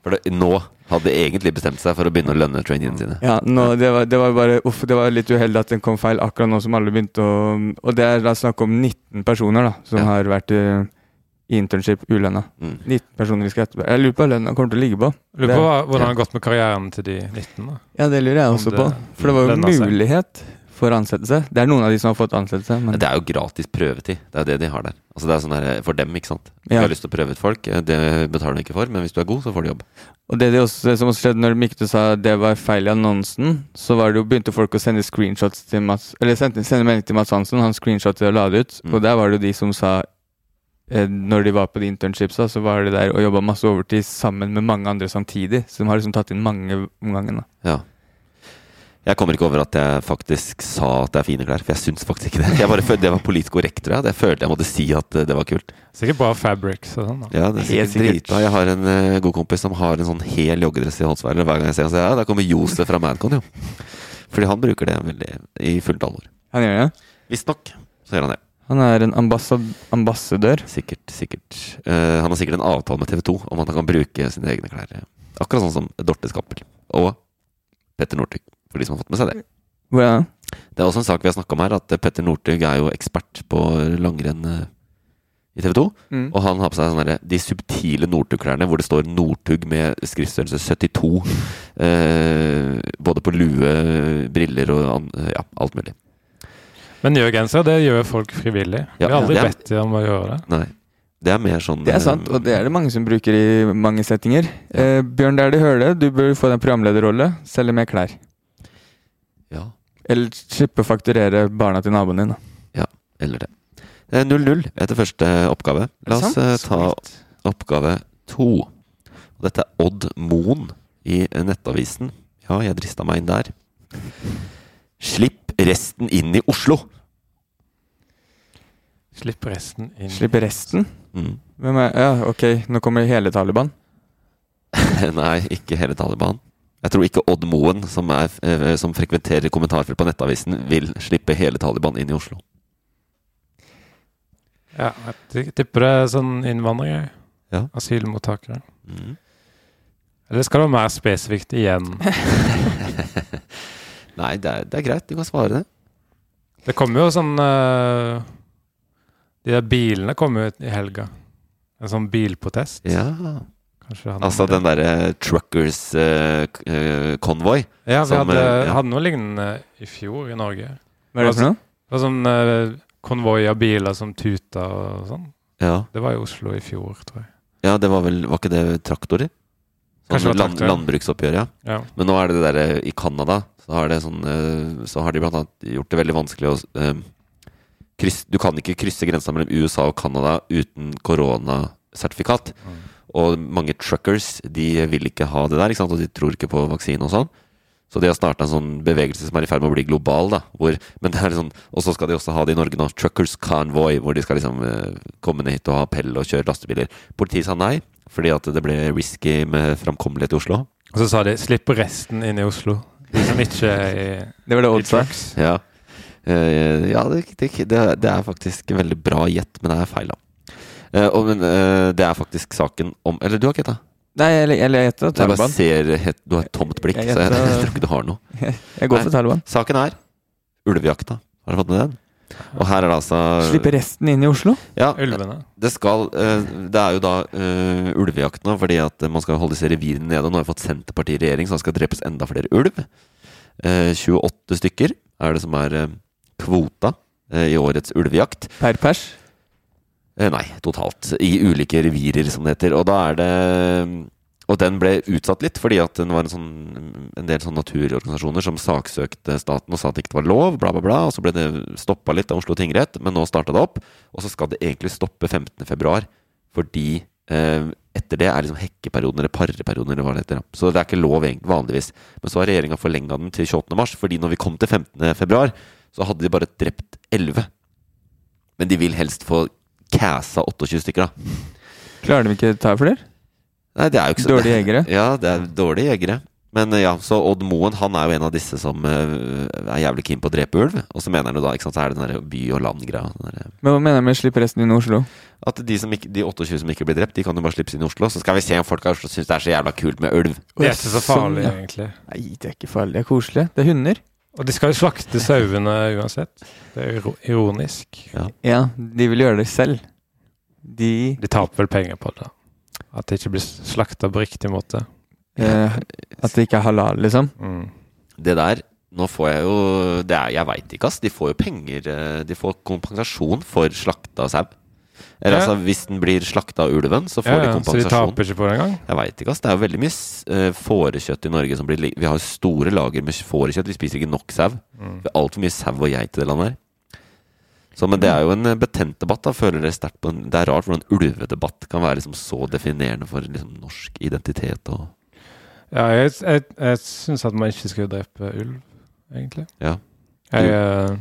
For det, nå hadde egentlig bestemt seg for å begynne å lønne traineene sine. Ja, nå, det, var, det var bare Uff, det var litt uheldig at den kom feil akkurat nå som alle begynte å Og det er da snakk om 19 personer da som Ja. har vært i internship ulønna. Mm. 19 personer vi skal etterpå. Jeg lurer på hva lønna kommer til å ligge på. Lurer på hva- hvordan Ja. det har gått med karrieren til de 19. da. Ja, det lurer jeg også det på. For det var jo mulighet. seg. For ansettelse. Det er noen av de som har fått ansettelse, men Det er jo gratis prøvetid. Det er det de har der. Altså det er sånn der, For dem, ikke sant. Ja. har lyst til å prøve ut folk, eh, det betaler de ikke for, men hvis du er god, så får du jobb. Og det, det, også, det som også skjedde når de sa det var feil i annonsen, så var det jo begynte folk å sende screenshots til Mats Eller sende, sende melding til Mats Hansen, han screenshotet og la det ut. Mm. Og der var det jo de som sa eh, Når de var på de internships, da, så var det der og jobba masse overtid sammen med mange andre samtidig. Så de har liksom tatt inn mange om gangen. da. Ja. Jeg kommer ikke over at jeg faktisk sa at det er fine klær, for jeg syns faktisk ikke det. Jeg bare følte Det var politisk korrekt, tror jeg. Det følte jeg måtte si at eh, det var kult. Sikkert bare fabrics og sånn. da. Ja, det er sikkert sikkert. dritbra. Jeg har en uh, god kompis som har en sånn hel joggedress i Holtzweiler. Hver gang jeg ser ham, sier jeg ja, der kommer Josef fra Mancon, jo. Fordi han bruker det veldig i fullt alvor. Han gjør det. Visstnok så gjør han det. Han er en ambassadør. Sikkert, sikkert. Uh, han har sikkert en avtale med TV 2 om at han kan bruke sine egne klær. Akkurat sånn som Dorte Skappel og Petter Northug, for de som har fått med seg det. Hvor er? Det er også en sak vi har snakka om her, at Petter Northug er jo ekspert på langrenn eh, i TV 2. Mm. Og han har på seg sånne der, de subtile Northug-klærne hvor det står Northug med skriftstørrelse 72. Eh, både på lue, briller og ja, alt mulig. Men gjør gensere, det gjør folk frivillig. Vi har aldri ja. bedt dem om å gjøre det. Nei. Det er mer sånn Det er sant, og det er det mange som bruker i mange settinger. Eh, Bjørn Dæhlie Høle, du bør få deg en programlederrolle. Selge mer klær. Ja, Eller slippe å fakturere barna til naboen din. Ja, eller det. Eh, 0-0 etter første oppgave. La oss eh, ta oppgave to. Dette er Odd Moen i eh, Nettavisen. Ja, jeg drista meg inn der. Slipp resten inn i Oslo! Slipp resten inn. Slipp resten? Mm. Hvem er Ja, ok, nå kommer hele Taliban. [laughs] Nei, ikke hele Taliban. Jeg tror ikke Odd Moen, som, er, eh, som frekventerer kommentarfelt på Nettavisen, vil slippe hele Taliban inn i Oslo. Ja, jeg tipper det er sånn innvandrere. Ja. Asylmottakere. Mm. Eller skal det være mer spesifikt igjen? [laughs] Nei, det er, det er greit. Du kan svare det. Det kommer jo sånn uh, De der bilene kommer jo i helga. En sånn bilprotest. Ja. Altså den derre truckers eh, Uh, eh, convoy. Ja, vi som, hadde, eh, ja. hadde noe lignende i fjor i Norge. Hva er det for noe? Det var sånn uh, konvoi av biler som tuta og sånn. Ja. Det var i Oslo i fjor, tror jeg. ja, det var vel Var ikke det traktorer? Kanskje Sånn det var land, landbruksoppgjør, ja. Ja. Men nå er det det derre i Canada, så har, det sånn, eh, så har de blant annet gjort det veldig vanskelig å eh, kryss, Du kan ikke krysse grensa mellom USA og Canada uten koronasertifikat. Mm. Og mange truckers de vil ikke ha det der, ikke sant? og de tror ikke på vaksine og sånn. Så de har starta en sånn bevegelse som er i ferd med å bli global. da hvor, men det er liksom, Og så skal de også ha det i Norge nå. Truckers Convoy, hvor de skal liksom eh, komme ned hit og ha pell og kjøre lastebiler. Politiet sa nei, fordi at det ble risky med framkommelighet i Oslo. Og så sa de 'slipp resten inn i Oslo'. De som ikke er i, Det var det old trucks. Ja, Eh, ja det, det, det, det er faktisk en veldig bra gjett, men det er feil, da. Eh, og, men eh, det er faktisk saken om Eller du har ikke gjetta? Nei, eller jeg leter Jeg bare ser Du har et tomt blikk, Jeg så jeg, [laughs] gjetter- jeg tror ikke du har noe. [laughs] Jeg går Nei. for Taliban. Saken er ulvejakta. Har du fått med den? Og her er det altså Slippe resten inn i Oslo? Ja, Ulvene. det skal eh, Det er jo da uh, ulvejakt fordi at man skal holde disse revirene nede. Nå har vi fått Senterpartiet i regjering, så det skal drepes enda flere ulv. Uh, 28 stykker er det som er uh, kvota i årets ulvejakt. Per pers? Eh, nei, totalt. I ulike revirer, som det heter. Og da er det Og den ble utsatt litt, fordi at den var en, sånn, en del sånn naturorganisasjoner som saksøkte staten og sa at det ikke var lov, bla, bla, bla. Og så ble det stoppa litt av Oslo tingrett, men nå starta det opp. Og så skal det egentlig stoppe 15.2, fordi eh, etter det er liksom hekkeperioden eller parreperioden eller hva det heter. Så det er ikke lov egentlig, vanligvis. Men så har regjeringa forlenga den til 28. mars, fordi når vi kom til 15.2, så hadde de bare drept 11. Men de vil helst få cassa 28 stykker, da. Klarer de ikke å ta flere? Nei, det er jo ikke så Dårlige jegere? [laughs] Ja, det er dårlige jegere. Men eh, ja, så Odd Moen han er jo en av disse som eh, er jævlig keen på å drepe ulv. Og så mener han jo da, ikke sant, så er det den der by og land-greia. Men hva mener han med 'slipp resten inn i Oslo? At de, som ikke, de 28 som ikke blir drept, de kan jo bare slippes inn i Oslo. Så skal vi se om folk av Oslo syns det er så jævla kult med ulv. Det er ikke så farlig, Sånn, ja. egentlig. Nei, det er ikke farlig. Det er koselig. Det er hunder. Og de skal jo slakte sauene uansett. Det er jo ironisk. Ja, de vil gjøre det selv. De De taper vel penger på det. At det ikke blir slakta på riktig måte. eh, At det ikke er halal, liksom. Mm. Det der Nå får jeg jo det er, Jeg veit ikke, ass. De får jo penger eh, De får kompensasjon for slakta sau. Eller altså, hvis den blir slakta av ulven, så får Ja, de kompensasjon. så de taper ikke på det engang? Jeg veit ikke, ass. Det er jo veldig mye eh, fårekjøtt i Norge som blir li- Vi har store lager med fårekjøtt. Vi spiser ikke nok sau. Mm. Vi har altfor mye sau og geit i det landet her. Så, men det er jo en eh, betent debatt. da Føler dere sterkt på en, Det er rart hvordan ulvedebatt kan være liksom så definerende for liksom norsk identitet og Ja, jeg, jeg, jeg syns at man ikke skal drepe ulv, egentlig. Ja. Jeg, eh,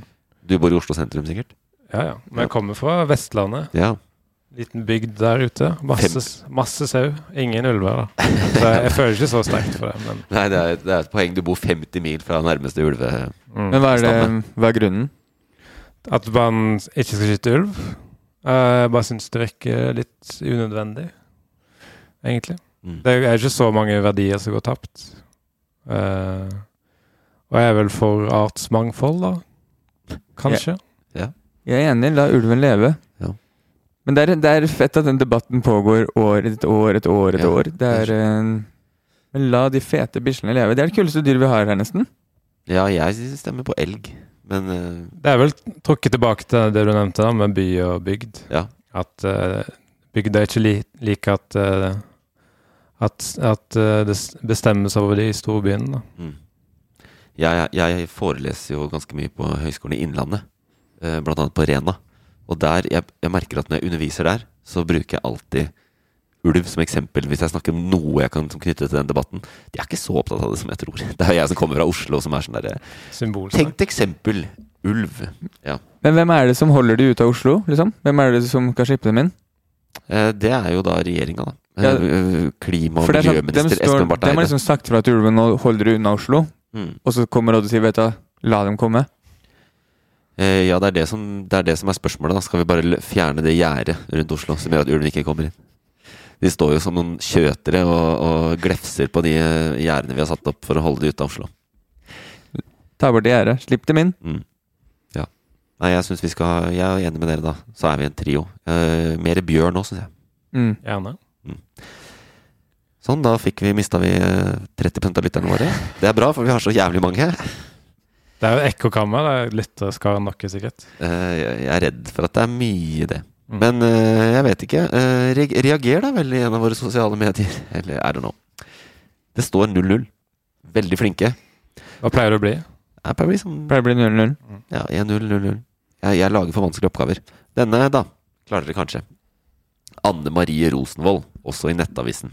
Du bor i Oslo sentrum, sikkert? Ja, ja. Men jeg kommer fra Vestlandet. Ja. Liten bygd der ute. Masse, masse sau. Ingen ulver, da. Så jeg, jeg føler ikke så sterkt for det. Men [laughs] Nei, det er, det er et poeng. Du bor 50 mil fra nærmeste ulve... mm. Men hva er, det, hva er grunnen? At man ikke skal skyte ulv. eh, Jeg bare syns det virker litt unødvendig, egentlig. Mm. Det er ikke så mange verdier som går tapt. Uh, og jeg er vel for artsmangfold, da. Kanskje. Jeg er enig, la ulven leve. Ja. Men det er, det er fett at den debatten pågår år etter år etter år. etter Ja, år. Det er, eh, men la de fete bislene leve. Det er det kuleste dyret vi har her, nesten. Ja, jeg stemmer på elg, men uh... Det er vel trukket tilbake til det du nevnte, da, med by og bygd. Ja. At uh, bygda ikke li liker at, uh, at, at det bestemmes over de storbyene. da. Mm. Jeg, jeg foreleser jo ganske mye på Høgskolen i Innlandet, eh, blant annet på Rena. Og der, jeg, jeg merker at når jeg underviser der, så bruker jeg alltid ulv som eksempel hvis jeg snakker om noe jeg kan knytte til den debatten. De er ikke så opptatt av det som jeg tror. [laughs] Det er jeg som kommer fra Oslo som er sånn derre Tenkt eksempel. Ulv. Ja. Men hvem er det som holder de ute av Oslo, liksom? Hvem er det som kan slippe dem inn? Eh, Det er jo da regjeringa, da. Ja. Eh, Klima- og sånn, dem miljøminister står, Espen dem De har liksom sagt fra til ulven nå holder du unna Oslo, Mm. og så kommer Odd og sier vet du, la dem komme. Eh, Ja, det er det, som, det er det som er spørsmålet. da Skal vi bare fjerne det gjerdet rundt Oslo som gjør at ulven ikke kommer inn? De står jo som noen kjøtere og, og glefser på de eh, gjerdene vi har satt opp for å holde de ute av Oslo. Ta bort gjerdet, slipp dem inn. Mm. Ja. Nei, jeg syns vi skal Jeg er enig med dere, da. Så er vi en trio. Eh, mer bjørn nå, syns jeg. Mm. Gjerne. Sånn, da fikk vi, mista vi eh, 30 av lytterne våre. Det er bra, for vi har så jævlig mange. Det er jo ekkokammer. Det er lytterskaren nok, sikkert. Eh, jeg er redd for at det er mye det. Mm. Men eh, jeg vet ikke. Eh, reag- reager da vel i en av våre sosiale medier. [laughs] Eller er det nå? Det står 0-0. Veldig flinke. Hva pleier det å bli? Jeg pleier å bli Pleier å bli 0-0. ja, 1-0, 0-0. Jeg, jeg lager for vanskelige oppgaver. Denne, da, klarer dere kanskje. Anne Marie Rosenvold, også i Nettavisen.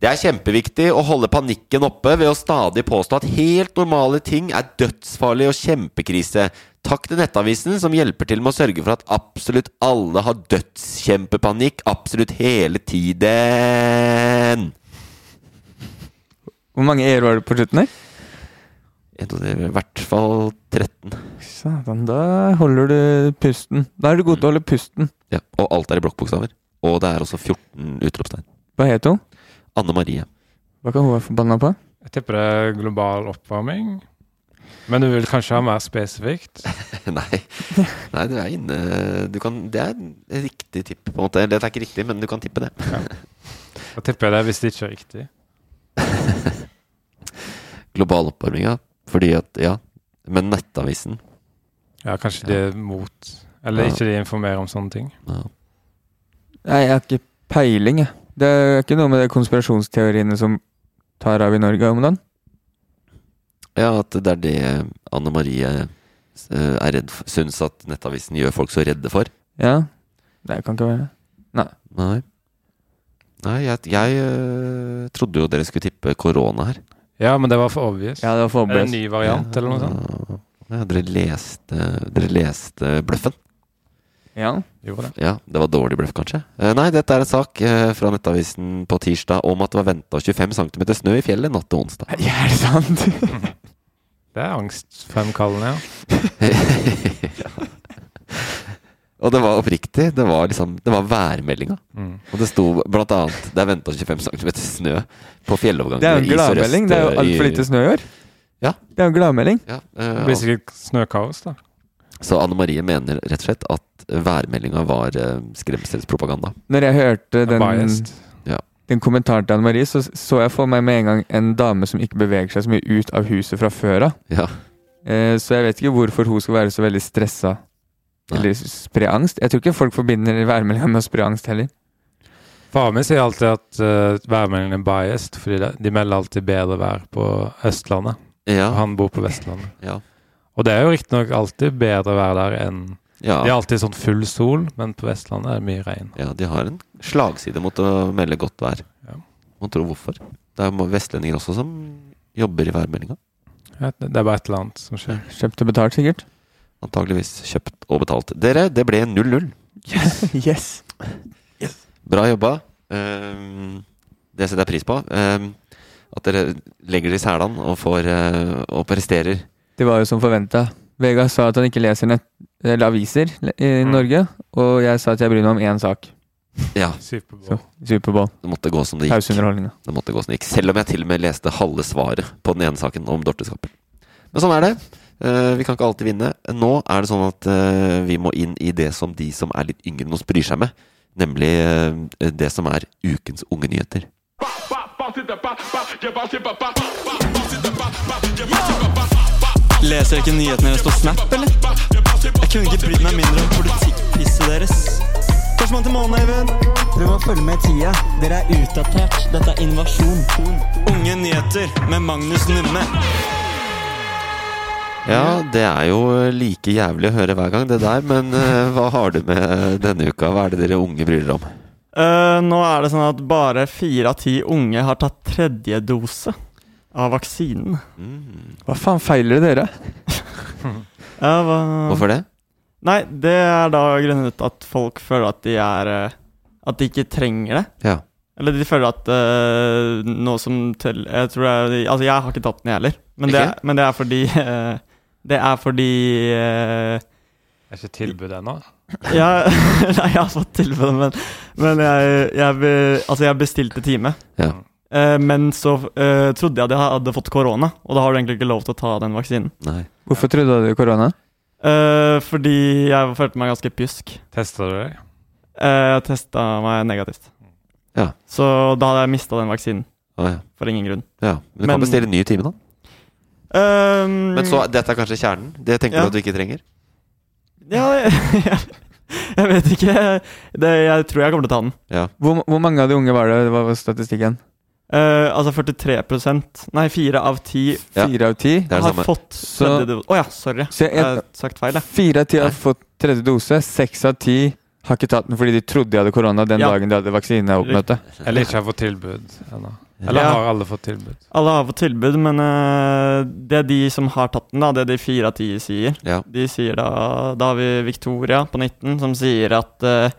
Det er kjempeviktig å holde panikken oppe ved å stadig påstå at helt normale ting er dødsfarlig og kjempekrise. Takk til Nettavisen, som hjelper til med å sørge for at absolutt alle har dødskjempepanikk absolutt hele tiden. Hvor mange var det på slutten her? Er I hvert fall 13. Satan, da holder du pusten. Da er du god til å holde pusten. Ja, og alt er i blokkbokstaver. Og det er også 14 utropstegn. Hva het hun? Anne Marie. Hva kan hun være forbanna på? Jeg tipper det er global oppvarming. Men du vil kanskje ha mer spesifikt? [laughs] Nei. Nei, du er inne du kan, Det er en riktig tipp, på en måte. Det er ikke riktig, men du kan tippe det. Da tipper jeg det hvis det ikke er riktig. [laughs] Global oppvarming, ja. Fordi at Ja. Men Nettavisen Ja, kanskje de er mot Eller Ja. ikke de informerer om sånne ting. ja. Nei, jeg har ikke peiling, jeg. Det er ikke noe med de konspirasjonsteoriene som tar av i Norge om dagen. Ja, at det er det Anne Marie eh, er redd for. Syns at Nettavisen gjør folk så redde for. Ja. Det kan ikke være det. Nei. Nei, jeg, jeg eh, trodde jo dere skulle tippe korona her. Ja, men det var for obvious. Ja, det var Er det en ny variant, eller noe sånt? Ja, dere leste Dere leste bløffen. Ja. Gjorde det. Ja, det var dårlig bløff, kanskje. Eh, nei, dette er en sak eh, fra Nettavisen på tirsdag om at det var venta 25 cm snø i fjellet natt til onsdag. Ja, er det sant? [laughs] Det er angstfremkallende, ja. [laughs] Og det var oppriktig. Det var liksom Det var værmeldinga. Mm. Og det sto blant annet Det er venta 25 cm snø på fjelloverganger Det er jo en gladmelding. Det er jo eh, altfor lite snø i år. Ja. Det er jo en gladmelding. Ja, eh, Det blir sikkert snøkaos, da. Så Anne Marie mener rett og slett at værmeldinga var eh, skremselspropaganda. Når jeg hørte den, Ja. den kommentaren til Anne Marie, så så jeg for meg med en gang en dame som ikke beveger seg så mye ut av huset fra før av. Ja. Eh, så jeg vet ikke hvorfor hun skal være så veldig stressa eller spre angst. Jeg tror ikke folk forbinder værmeldinga med å spre angst heller. Faren min sier alltid at uh, værmeldingen er biased, fordi de melder alltid bedre vær på Østlandet. Ja. Og han bor på Vestlandet. Ja. Og det er jo riktignok alltid bedre å være der enn Ja. Det er alltid sånn full sol, men på Vestlandet er det mye regn. Ja, de har en slagside mot å melde godt vær. Ja. Man tror hvorfor. Det er vestlendinger også som jobber i værmeldinga. Ja, det er bare et eller annet som skjer. Kjøpt og betalt, sikkert. Antageligvis kjøpt og betalt. Dere, det ble 0-0. [laughs] yes. Bra jobba. Um, det setter jeg pris på. Um, at dere legger det i selene og, får, eh, og presterer. Det var jo som forventa. Vegard sa at han ikke leser nett, eller aviser i Norge, og jeg sa at jeg bryr meg om én sak. Ja. Superbowl. Superbowl. Det måtte gå som det gikk. Pauseunderholdninga. Det måtte gå som det gikk. Selv om jeg til og med leste halve svaret på den ene saken om Dorteskapen. Men sånn er det. Eh, vi kan ikke alltid vinne. Nå er det sånn at eh, vi må inn i det som de som er litt yngre enn oss, bryr seg med. Nemlig eh, det som er ukens unge nyheter. Leser dere ikke nyhetene deres på Snap, eller? Jeg kunne ikke brydd meg mindre om politikkpisset deres. Førstemann til månen, Eivind. Dere må følge med i tida. Dere er utdatert. Dette er invasjon. Unge nyheter med Magnus Numme. Ja, det er jo like jævlig å høre hver gang, det der. Men uh, hva har du med denne uka? Hva er det dere unge bryr dere om? Uh, nå er det sånn at bare fire av ti unge har tatt tredje dose av vaksinen. Hva faen feiler det dere? [laughs] Ja, hva... Hvorfor det? Nei, det er da grunnet at folk føler at de er eh, At de ikke trenger det. Ja. Eller de føler at uh, noe som til Jeg tror er Altså, jeg har ikke tatt den, jeg heller. Men, det, men det er fordi uh, [laughs] Det er fordi uh, Det er ikke tilbud ennå. ja, [laughs] Nei, jeg har fått tilbud, men, men jeg, jeg, altså jeg bestilte time. Ja. Eh, men så uh, trodde jeg at jeg hadde fått korona, og da har du egentlig ikke lov til å ta den vaksinen. Nei. Hvorfor trodde du korona? Uh, fordi jeg følte meg ganske pjusk. Testa du deg? Uh, jeg testa meg negativt. Ja. Så da hadde jeg mista den vaksinen. Å, ja. For ingen grunn. Ja, men du kan bestille ny time, da. Ehm, Men så, dette er kanskje kjernen? Det tenker Ja. du at du ikke trenger? Ja, jeg, [laughs] jeg vet ikke. Det, jeg tror jeg kommer til å ta den. Ja. Hvor, hvor mange av de unge var det? Hva var statistikken? Eh, altså 43 Nei, fire av ti Ja. Av ti? Det er det har samme. fått tredje dose. Å ja, sorry. Så Jeg jeg- har sagt feil. Fire av ti har fått tredje dose. Seks av ti har ikke tatt den fordi de trodde de hadde korona den Ja. dagen de hadde vaksineoppmøte. Eller ikke har fått tilbud ennå. Eller Ja. har alle fått tilbud? Alle har fått tilbud, men uh, det er de som har tatt den, da. Det er de fire av ti sier. Ja. De sier da Da har vi Victoria på 19 som sier at eh,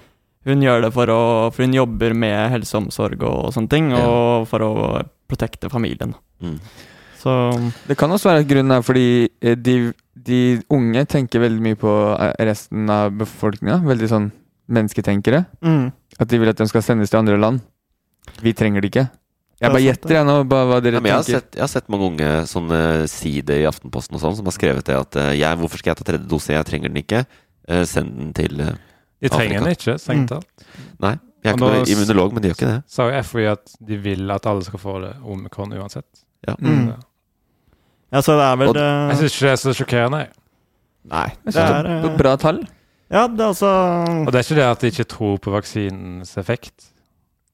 hun gjør det for å For hun jobber med helse og omsorg og sånne ting, og for å protekte familien. Mm. Så Det kan også være at grunnen er fordi eh, de, de unge tenker veldig mye på eh, resten av befolkninga. Veldig sånn mennesketenkere. mm. At de vil at de skal sendes til andre land. Vi trenger det ikke. Jeg bare gjetter jeg nå bare hva dere Ja, jeg, har tenker. sett, jeg har sett mange unge som uh, sier det i Aftenposten og sånn, som har skrevet det at uh, jeg, 'Hvorfor skal jeg ta tredje dose? Jeg trenger den ikke.' Uh, send den til eh, De trenger Afrika. den ikke, strengt talt. Nei. Jeg er ikke noe immunolog, men de gjør ikke det. Sa jo FHI at de vil at alle skal få det omikron uansett. Ja. Mm. Ja. Så det er vel Og- eh, Jeg syns ikke det er så sjokkerende. jeg. Nei. Jeg Det er det eh, bra tall. Ja, det er altså Og det er ikke det at de ikke tror på vaksinens effekt.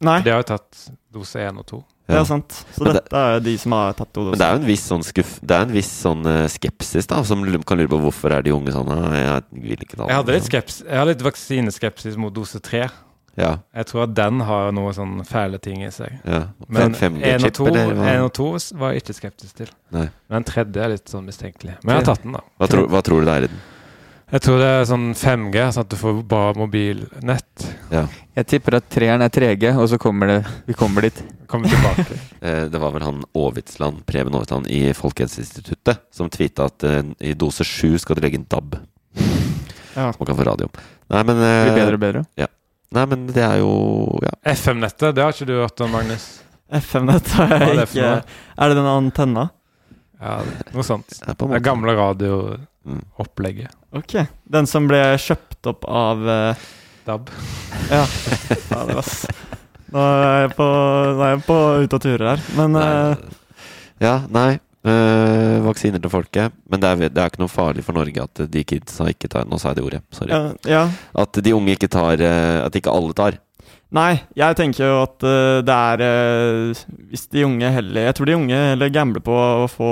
Nei, De har jo tatt dose én og to. Det Ja. sant. Så Men det- dette er de som har tatt hodet. Men det er jo en viss sånn skuff Det er en viss sånn uh, skepsis, da, som kan lure på hvorfor er de unge sånn «Ah, Jeg vil ikke ta. Jeg hadde litt, skepsis, jeg hadde litt vaksineskepsis mot dose tre. Ja. Jeg tror at den har noe sånn fæle ting i seg. ja. Men én og 5G-chip, to eller hva? en og to var jeg ikke skeptisk til. Nei. Men den tredje er litt sånn mistenkelig. Men jeg har tatt den, da. Hva, tror, hva tror du det er i den? Jeg tror det er sånn 5G, sånn at du får bra mobilnett. Ja. Jeg tipper at treeren er 3G, og så kommer det Vi kommer dit. Kommer tilbake. [laughs] Eh, Det var vel han Aavitsland, Preben Aavitsland i Folkehelseinstituttet som tvitra at uh, i dose 7 skal du legge inn DAB. Ja. Som man kan få radio. Nei, men eh, Blir bedre og bedre. Ja. Nei, men det er jo ja. FM-nettet, det har ikke du hørt om, Magnus? FM-nett har er jeg det ikke noe? Er det den antenna? Ja, noe sånt. En Det gamle Mm. radioopplegget. Ok. Den som ble kjøpt opp av uh... DAB. Ja. Fader, ass. Nå er jeg på, nå er på ute og turer her. Men uh... Ja, nei. Uh, vaksiner til folket. Men det er, det er ikke noe farlig for Norge at de kidsa ikke tar Nå sa jeg det ordet, sorry. ja, ja. At de unge ikke tar At ikke alle tar. Nei, jeg tenker jo at eh, det er eh, Hvis de unge heller Jeg tror de unge heller gambler på å få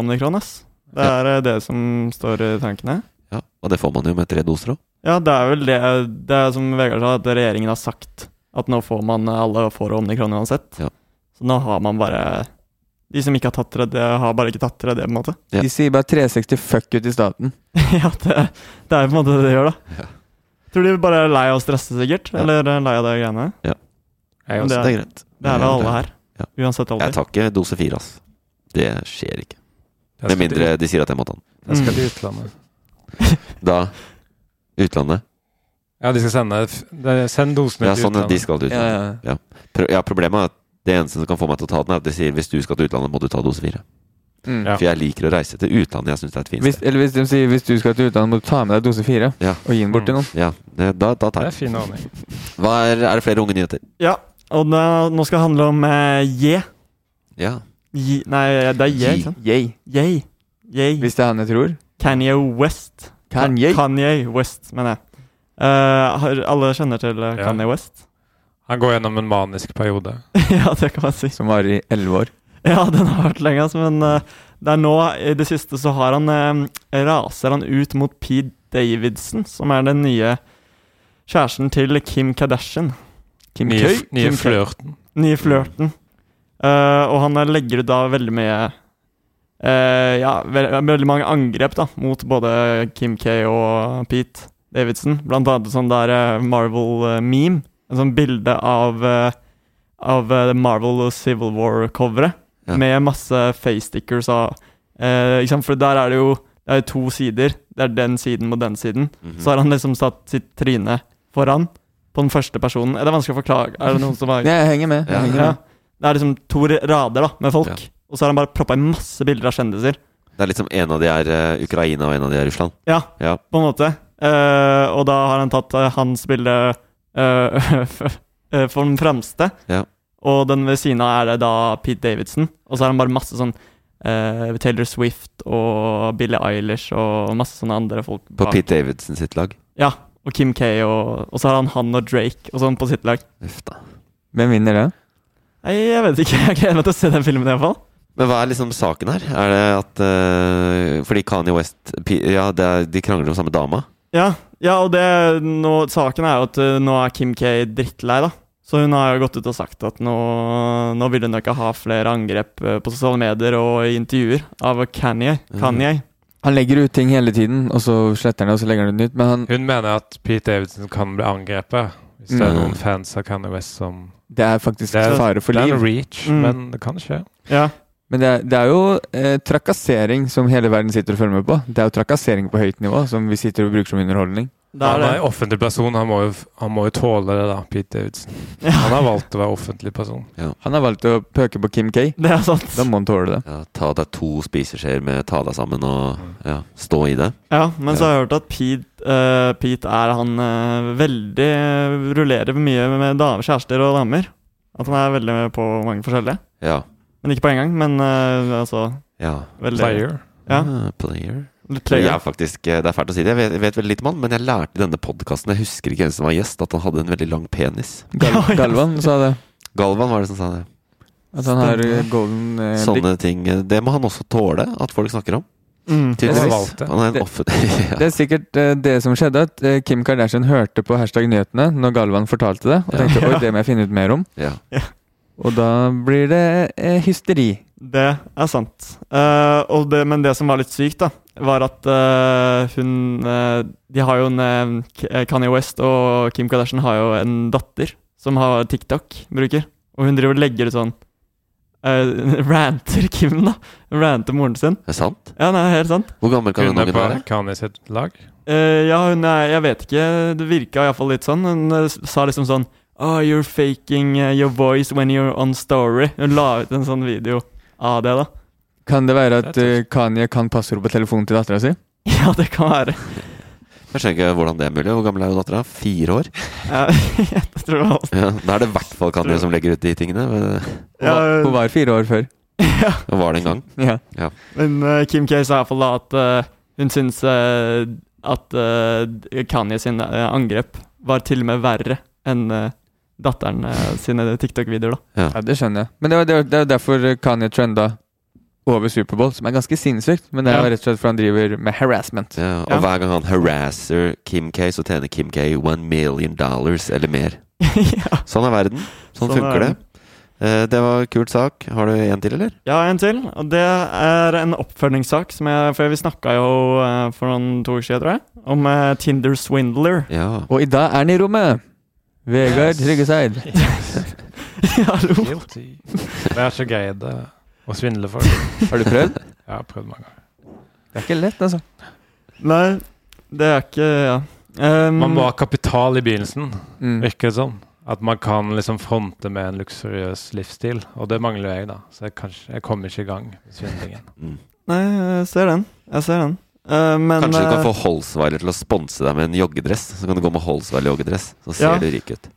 omikron, ass. Det er ja. det som står i tankene. Ja, Og det får man jo med tre doser òg. Ja, det er vel det Det er som Vegard sa, at regjeringen har sagt at nå får man alle får omikron uansett. Ja. Så nå har man bare De som ikke har tatt tredje, har bare ikke tatt tredje, på en måte. Ja. De sier bare 360 fuck ut i staten. [laughs] ja, det, det er på en måte det de gjør, da. Ja. Tror de bare er lei av å stresse, sikkert? Ja. Eller er lei av de greiene? Ja. Jeg Men også. det, Det er greit. det er vel alle her. Ja. Uansett Jeg tar ikke dose fire, ass. Det skjer ikke. Med mindre de sier at jeg må ta den. Jeg skal Mm. til utlandet. [laughs] Da Utlandet. Ja, de skal sende de- Send dosene Ja, til sånn, de utlandet. skal til Ja, utlandet. ja. Pro ja, problemet er at det eneste som kan få meg til å ta den, er at de sier hvis du skal til utlandet, må du ta dose fire. Mm. For jeg liker å reise til utlandet. Jeg syns det er et fint Hvis, sted. eller hvis de sier hvis du skal til utlandet, må du ta med deg dose fire Ja. og gi den bort til noen. Ja, det- da, da tar Det er jeg. fin aning. Hva er, er det flere unge nyheter? Ja, og da, nå skal det handle om eh, Ye. Ja. Nei, det er Ye, Ye. ikke sant? Yay. Ye. Ye. Hvis det er han jeg tror. Kanye West. Kanye? Kanye West, mener jeg. Uh, har, alle kjenner til eh, Ja. Kanye West? Han går gjennom en manisk periode. [laughs] ja, det kan man si. Som varer i elleve år. [laughs] Ja, den har vært lenge, altså, men uh, det er nå, i det siste, så har han uh, raser han ut mot Pete Davidson, som er den nye kjæresten til Kim Kardashian. Kim Nye, Køy? nye Kim Køy. flørten. Nye flørten. Uh, og han legger ut da veldig mye Ja, ve veldig mange angrep da mot både Kim K og Pete Davidson. Blant annet sånn der Marvel-meme. En sånn bilde av Av Marvel Civil War-coveret. Ja. Med masse face-stickers av eh? For der er det jo Det er to sider. Det er den siden mot den siden. Mhm. Så har han liksom satt sitt tryne foran på den første personen. Er det vanskelig å forklare? Er det noen som har [laughs] jeg henger med. Jeg Ja. henger med. Det er liksom to rader da, med folk. Og så har han bare proppa i masse bilder av kjendiser. Det er liksom en av de er uh, Ukraina, og en av de er Russland. Ja, Ja. på en måte. Uh, og da har han tatt uh, hans bilde eh, [laughs] eh, for den fremste. Ja. Og den ved siden av er det da Pete Davidson. Og så har han bare masse sånn uh, Taylor Swift og Billie Eilish og masse sånne andre folk. På bak. Pete Davidson sitt lag. Ja, og Kim K, og, og så har han han og Drake og sånn på sitt lag. Uff da. Hvem vinner det? Nei, jeg vet ikke. [laughs] Jeg gleder meg til å se den filmen i hvert fall. Men hva er liksom saken her? Er det at uh, Fordi Kanye West Ja, det er, de krangler om samme dama. Ja, ja og det, nå, saken er jo at uh, nå er Kim K drittlei, da. Så hun har jo gått ut og sagt at nå, nå vil hun ikke ha flere angrep eh, på sosiale medier og i intervjuer av Kanye. Kanye. Han legger ut ting hele tiden, og så sletter han det, og så legger han ut nytt. Men han, Hun mener at Pete Davidson kan bli angrepet hvis det er Mm. noen fans av Kanye West som det er faktisk Det er- fare for liv. Det er en reach, Mm. men det kan skje. Ja. Men det er, det er jo eh, trakassering som hele verden sitter og følger med på. Det er jo trakassering på høyt nivå som vi sitter og bruker som underholdning. Det er Han er offentlig person, han må, jo, han må jo tåle det, da, Pete Davidson. Ja. Han har valgt å være offentlig person. Han har valgt å pøke på Kim K. Det er sant. Da må han tåle det. Ja, ta deg to spiseskjeer med ta deg sammen og ja, stå i det. Ja, men så har jeg hørt at Pete, uh, Pete er han uh, veldig Rullerer mye med damer, kjærester og damer. At han er veldig med på mange forskjellige. Ja. Men ikke på en gang, men eh, altså ja. veldig Player. Ja. Ah, player. Jeg er faktisk, eh, det er fælt å si det, jeg vet, jeg vet veldig lite om han, men jeg lærte i denne podkasten, jeg husker ikke hvem som var gjest, at han hadde en veldig lang penis. [laughs] Gal. Galvan sa det. Galvan var det som sa det. At han har eh, golden eh. Sånne ting. eh, Det må han også tåle at folk snakker om. Mm. Tydeligvis. Det. [laughs] Det- er sikkert uh, det som skjedde, at uh, Kim Kardashian hørte på hashtag nyhetene når Galvan fortalte det, og Ja. tenkte oi, det må jeg finne ut mer om. ja. Og da blir det uh, hysteri. Det er sant. Eh, og det, men det som var litt sykt, da var at uh, hun uh, De har jo en uh, Kanye West og Kim Kardashian har jo en datter som har TikTok-bruker. Og hun driver og legger ut sånn eh, [laughs] Ranter Kim, da. Ranter moren sin. Det er sant? Ja, nei, helt sant. Hvor gammel kan Hun er på være? Kanye sitt lag. Eh, ja, hun er Jeg vet ikke. Det virka iallfall litt sånn. Hun sa liksom sånn Oh, you're faking your voice when you're on story. Hun la ut en sånn video av det, da. Kan det være at uh, Kanye kan passordet på telefonen til dattera si? [laughs] Ja, det kan være. Jeg skjønner ikke hvordan det er mulig. Hvor gammel er jo dattera? Fire år? Ja, [laughs] jeg tror det også. Ja, da er det i hvert fall Kanye som legger ut de tingene. Men, Ja, Hun var fire år før. [laughs] Ja. Hun var det en gang? Ja. Ja. Men uh, Kim K sa iallfall da at uh, hun syns uh, at uh, Kanye sin eh, angrep var til og med verre enn eh, datteren eh, sine TikTok-videoer, da. Ja, det skjønner jeg. Men det er det var, det var derfor Kanye trenda over Superbowl, som er ganske sinnssykt. Men det er Ja. rett og slett fordi han driver med harassment. Ja, og Ja. hver gang han harasser Kim K, så tjener Kim K one million dollars eller mer. [laughs] ja. Sånn er verden. Sånn, Sånn er funker det. verden. Eh, det var en kult sak. Har du en til, eller? Ja, en til. Og det er en oppfølgingssak som jeg For vi snakka jo eh, for noen to uker siden, tror jeg, om eh, Tinder Swindler. Ja. Og i dag er han i rommet! Vegard Tryggeseid. [laughs] Hallo. Guilty. Men jeg har ikke greid det å svindle folk. [laughs] Har du prøvd? Jeg har prøvd mange ganger. Det er ikke lett, altså. Nei, det er ikke Ja. Um, Man må ha kapital i begynnelsen, Mm. virker det sånn. At man kan liksom fronte med en luksuriøs livsstil. Og det mangler jeg, da. Så jeg, kanskje, jeg kommer ikke i gang med svindlingen. [laughs] Mm. Nei, jeg ser den. Jeg ser den. Uh, men Kanskje du kan eh, få Holsweiler til å sponse deg med en joggedress. Så kan du gå med Holsweiler joggedress, så ser Ja. du rik ut.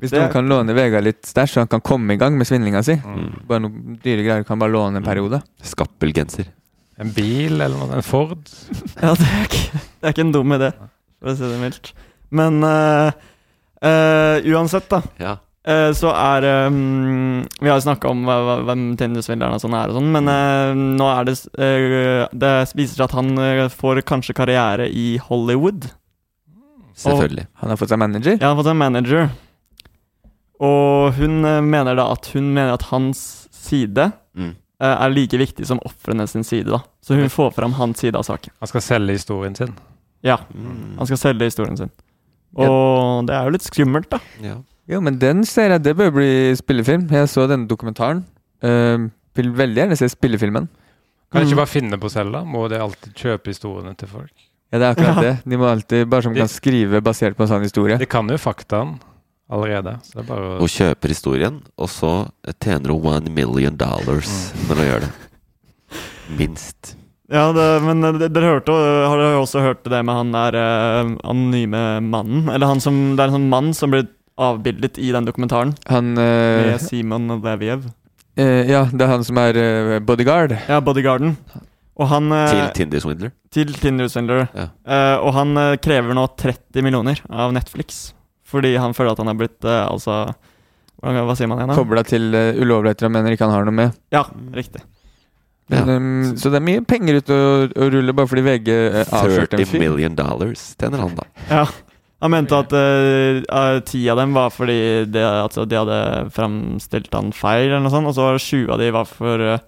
Hvis Det- noen kan låne Vegard litt stæsj, så han kan komme i gang med svindlinga si. Mm. Bare noen dyre greier kan bare låne en periode. Skappelgenser. En bil eller noe. En Ford. [laughs] Ja, det er ikke, det er ikke en dum idé, for å si det mildt. Men uh, uh, uansett, da. Ja. eh, så er um, Vi har jo snakka om hvem Tinder-svindlerne og sånn er, og sånn, men nå er det Det viser seg at han får kanskje karriere i Hollywood. Selvfølgelig. Han har fått seg manager. Ja, han har fått seg manager. Og hun eh, mener da at hun mener at hans side Mm. eh, er like viktig som ofrene sin side, da. Så hun får fram hans side av saken. Han skal selge historien sin. Ja. Mm. Han skal selge historien sin. Og det er jo litt skummelt, da. Ja. Jo, men den ser jeg, det bør bli spillefilm. Jeg så denne dokumentaren. Uh, vil veldig gjerne se spillefilmen. Kan de Mm. ikke bare finne på selv, da? Må de alltid kjøpe historiene til folk? Ja, det er akkurat Ja. det. De må alltid, bare som De- kan skrive basert på en sånn historie. De kan jo faktaen allerede. Så det er bare å Hun kjøper historien, og så tjener hun one million dollars når hun gjør det. Minst. Ja, det, men eh, dere hørte, har dere også hørt det med han der eh, anonyme mannen? Eller han som Det er en sånn mann som blir avbildet i den dokumentaren, Han eh, med Simon Leviev. eh, Ja, det er han som er eh, bodyguard. Ja, Bodyguarden. Og han eh, Til Tinder Swindler. Til Tinder Swindler. Ja. Eh, og han eh, krever nå 30 millioner av Netflix. Fordi han føler at han er blitt eh, altså hva, hva sier man igjen? da? Kobla til uh, ulovligheter han mener ikke han har noe med. Ja, riktig. Men, Ja. um, så det er mye penger ute å, å rulle bare fordi VG uh, avslørte 30 fyr. film. million dollars tjener han, da. [laughs] Ja. Han mente at eh, eh, ti av dem var fordi det, altså, de hadde framstilt han feil, eller noe sånt, og så var det 20 av de var for eh,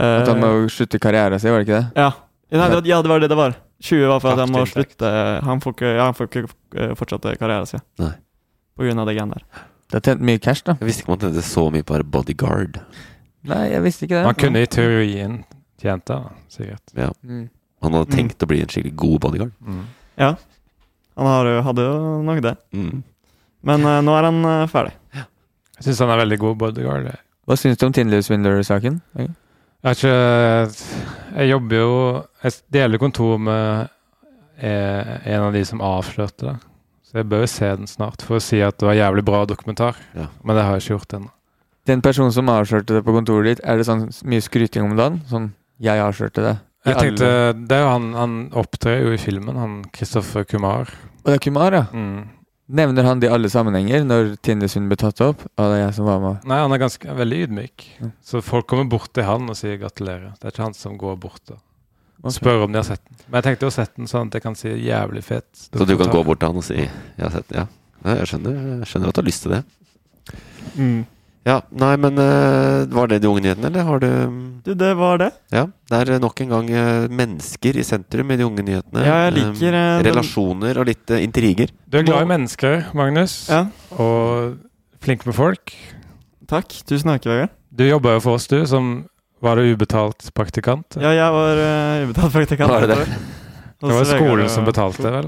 At han må slutte karrieren sin, var det ikke det? Ja. Nei, det, ja, det var det det var. 20 var for at han må slutte Han får ikke, ja, han får ikke eh, fortsette karrieren sin. Nei. På grunn av det genet der. Det har tjent mye cash, da. Jeg visste ikke man tjente så mye på bodyguard. Nei, jeg visste ikke det. Man kunne i teorien tjent det, sikkert. Ja. Mm. Han hadde Mm. tenkt å bli en skikkelig god bodyguard. Mm. Ja. Han jo- hadde jo nok det. Mm. Men uh, nå er han uh, ferdig. Jeg syns han er veldig god bodyguard. Hva syns du om Tinder Swindler-saken? Jeg har ikke Jeg jobber jo Jeg deler kontor med eh, en av de som avslørte det. Så jeg bør jo se den snart for å si at det var jævlig bra dokumentar. Ja. Men det har jeg ikke gjort ennå. Den personen som avslørte det på kontoret ditt, er det sånn mye skryting om dagen? Sånn 'jeg avslørte det'? I Jeg tenkte, det er jo han, han opptrer jo i filmen, han Kristoffer Kumar. Og det er Kumar, ja. Mm. Nevner han det i alle sammenhenger når Tindesund ble tatt opp? Og det er jeg som var med. Nei, han er ganske veldig ydmyk. Ja. Så folk kommer bort til han og sier gratulerer. Det er ikke han som går bort og okay. spør om de har sett den. Men jeg tenkte å sette den sånn at jeg kan si jævlig fet. Så du kan gå bort til han og si 'jeg har sett? Ja. ja jeg skjønner, jeg skjønner at du har lyst til det. Mm. Ja, nei, men uh, var det de unge nyhetene, eller har du Du, det var det. Ja, det er nok en gang uh, mennesker i sentrum i de unge nyhetene. Ja, jeg liker, den- Relasjoner og litt intriger. Du er glad i mennesker, Magnus. Ja. Og flink med folk. Takk. Tusen takk, Vegard. Du jobba jo for oss, du, som var du ubetalt praktikant. Ja, jeg var uh, ubetalt praktikant. Var det det? [laughs] Det var skolen som betalte, vel?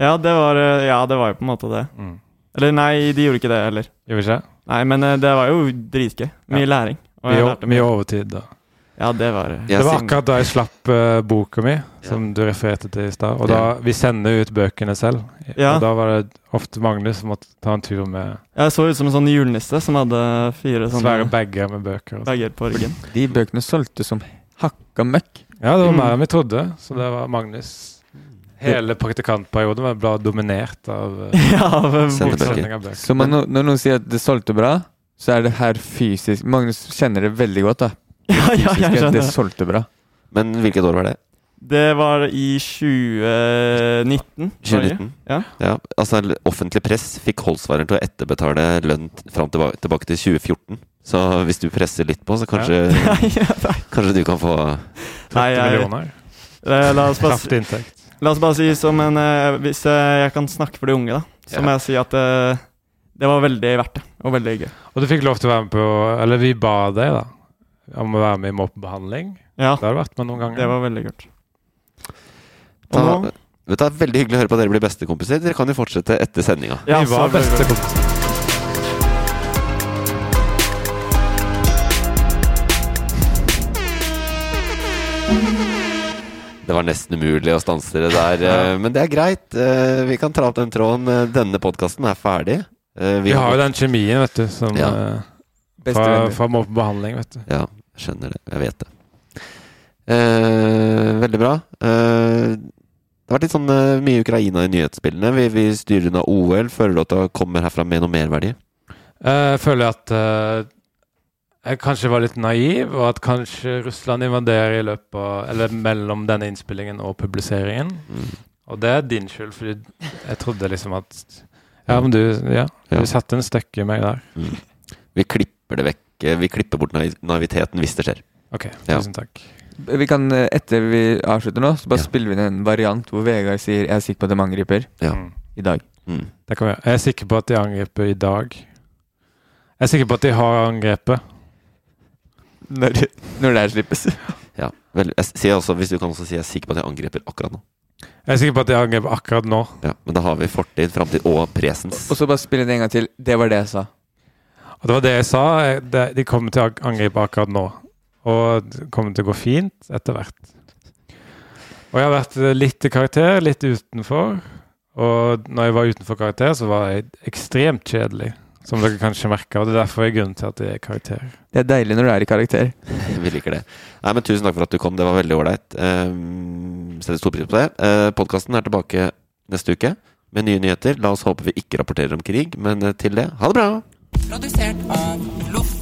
Ja, det var, ja, det var jo på en måte det. Mm. Eller nei, de gjorde ikke det heller. Gjorde ikke? Nei, men eh, det var jo dritgøy. Mye Ja. læring. Og Mye, jeg mye overtid, da. Ja, det var Det var akkurat da jeg slapp uh, boka mi, som du refererte til i stad. Og da vi sender ut bøkene selv. Ja. Og da var det ofte Magnus som måtte ta en tur med Jeg så ut som en sånn julenisse som hadde fire sånne svære bager med bøker. og sånn. bager på ryggen. De bøkene solgte som hakka møkk. Ja, det var Mm. mer enn vi trodde. Så det var Magnus. Hele praktikantperioden var ble dominert av uh, [laughs] Ja, av, eh, av bøker. Så man, når noen sier at det solgte bra, så er det her fysisk Magnus kjenner det veldig godt, da. [laughs] Ja, ja, jeg skjønner. Det solgte bra. Men hvilket år var det? Det var i 2019. var det ikke? 2019? Ja. altså Offentlig press fikk Holsvaren til å etterbetale lønn fram tilbake, tilbake til 2014. Så hvis du presser litt på, så kanskje, Ja. [laughs] Ja, kanskje du kan få Nei, jeg- millioner. Eh, La oss bare, Kraftig inntekt. La oss bare si som en eh, Hvis eh, jeg kan snakke for de unge, da, så Ja. må jeg si at eh, det var veldig verdt det. Og veldig gøy. Og du fikk lov til å være med på Eller vi ba deg, da, om å være med i mobbehandling Ja. Det har du vært med noen ganger. Det var veldig kult. Og nå vet du, det er Veldig hyggelig å høre på at dere blir bestekompiser. Dere kan jo fortsette etter sendinga. Ja, vi var så bestekompiser. Det var nesten umulig å stanse det der, eh, men det er greit. Eh, Vi kan tra opp den tråden. Eh, Denne podkasten er ferdig. Vi, Vi har jo den kjemien, vet du, som Ja. fra, fra, må på behandling, vet du. Ja, skjønner det. Jeg vet det. Eh, veldig bra. Eh, det har vært litt sånn eh, mye Ukraina i nyhetsspillene. Vi, vi styrer unna OL. Føler du at det kommer herfra med noe merverdi? Jeg føler at jeg kanskje var litt naiv, og at kanskje Russland invaderer i løpet av Eller mellom denne innspillingen og publiseringen. Mm. Og det er din skyld, fordi jeg trodde liksom at Ja, men du Ja, Ja. du satte en støkk i meg der. Mm. Vi klipper det vekk. eh, Vi klipper bort naiv- naiviteten hvis det skjer. Ok, Ja. tusen takk. Vi kan, eh, Etter vi avslutter nå, så bare Ja. spiller vi inn en variant hvor Vegard sier 'jeg er sikker på at de angriper' Ja. Mm. i dag. Mm. Det kan vi gjøre. Jeg er sikker på at de angriper i dag. Jeg er sikker på at de har angrepet. Når, når det her slippes. [laughs] Ja. Vel, jeg sier også, hvis du kan også si jeg er sikker på at jeg angriper akkurat nå. Jeg er sikker på at jeg angriper akkurat nå. Ja, Men da har vi fortid, framtid og presens. Og så bare spille det en gang til. Det var det jeg sa. Og det var det jeg sa. De kommer til å angripe akkurat nå. Og det kommer til å gå fint etter hvert. Og jeg har vært eh, litt i karakter, litt utenfor. Og når jeg var utenfor karakter, så var jeg ekstremt kjedelig. Som dere kanskje merker. Og det er derfor jeg er grunnen til at det er karakter. Det er deilig når du er i karakter. [laughs] Vi liker det. Nei, men Tusen takk for at du kom. Det var veldig ålreit. Um, setter stor pris på det. Uh, Podkasten er tilbake neste uke med nye nyheter. La oss håpe vi ikke rapporterer om krig, men eh, til det, ha det bra! Produsert av Loff.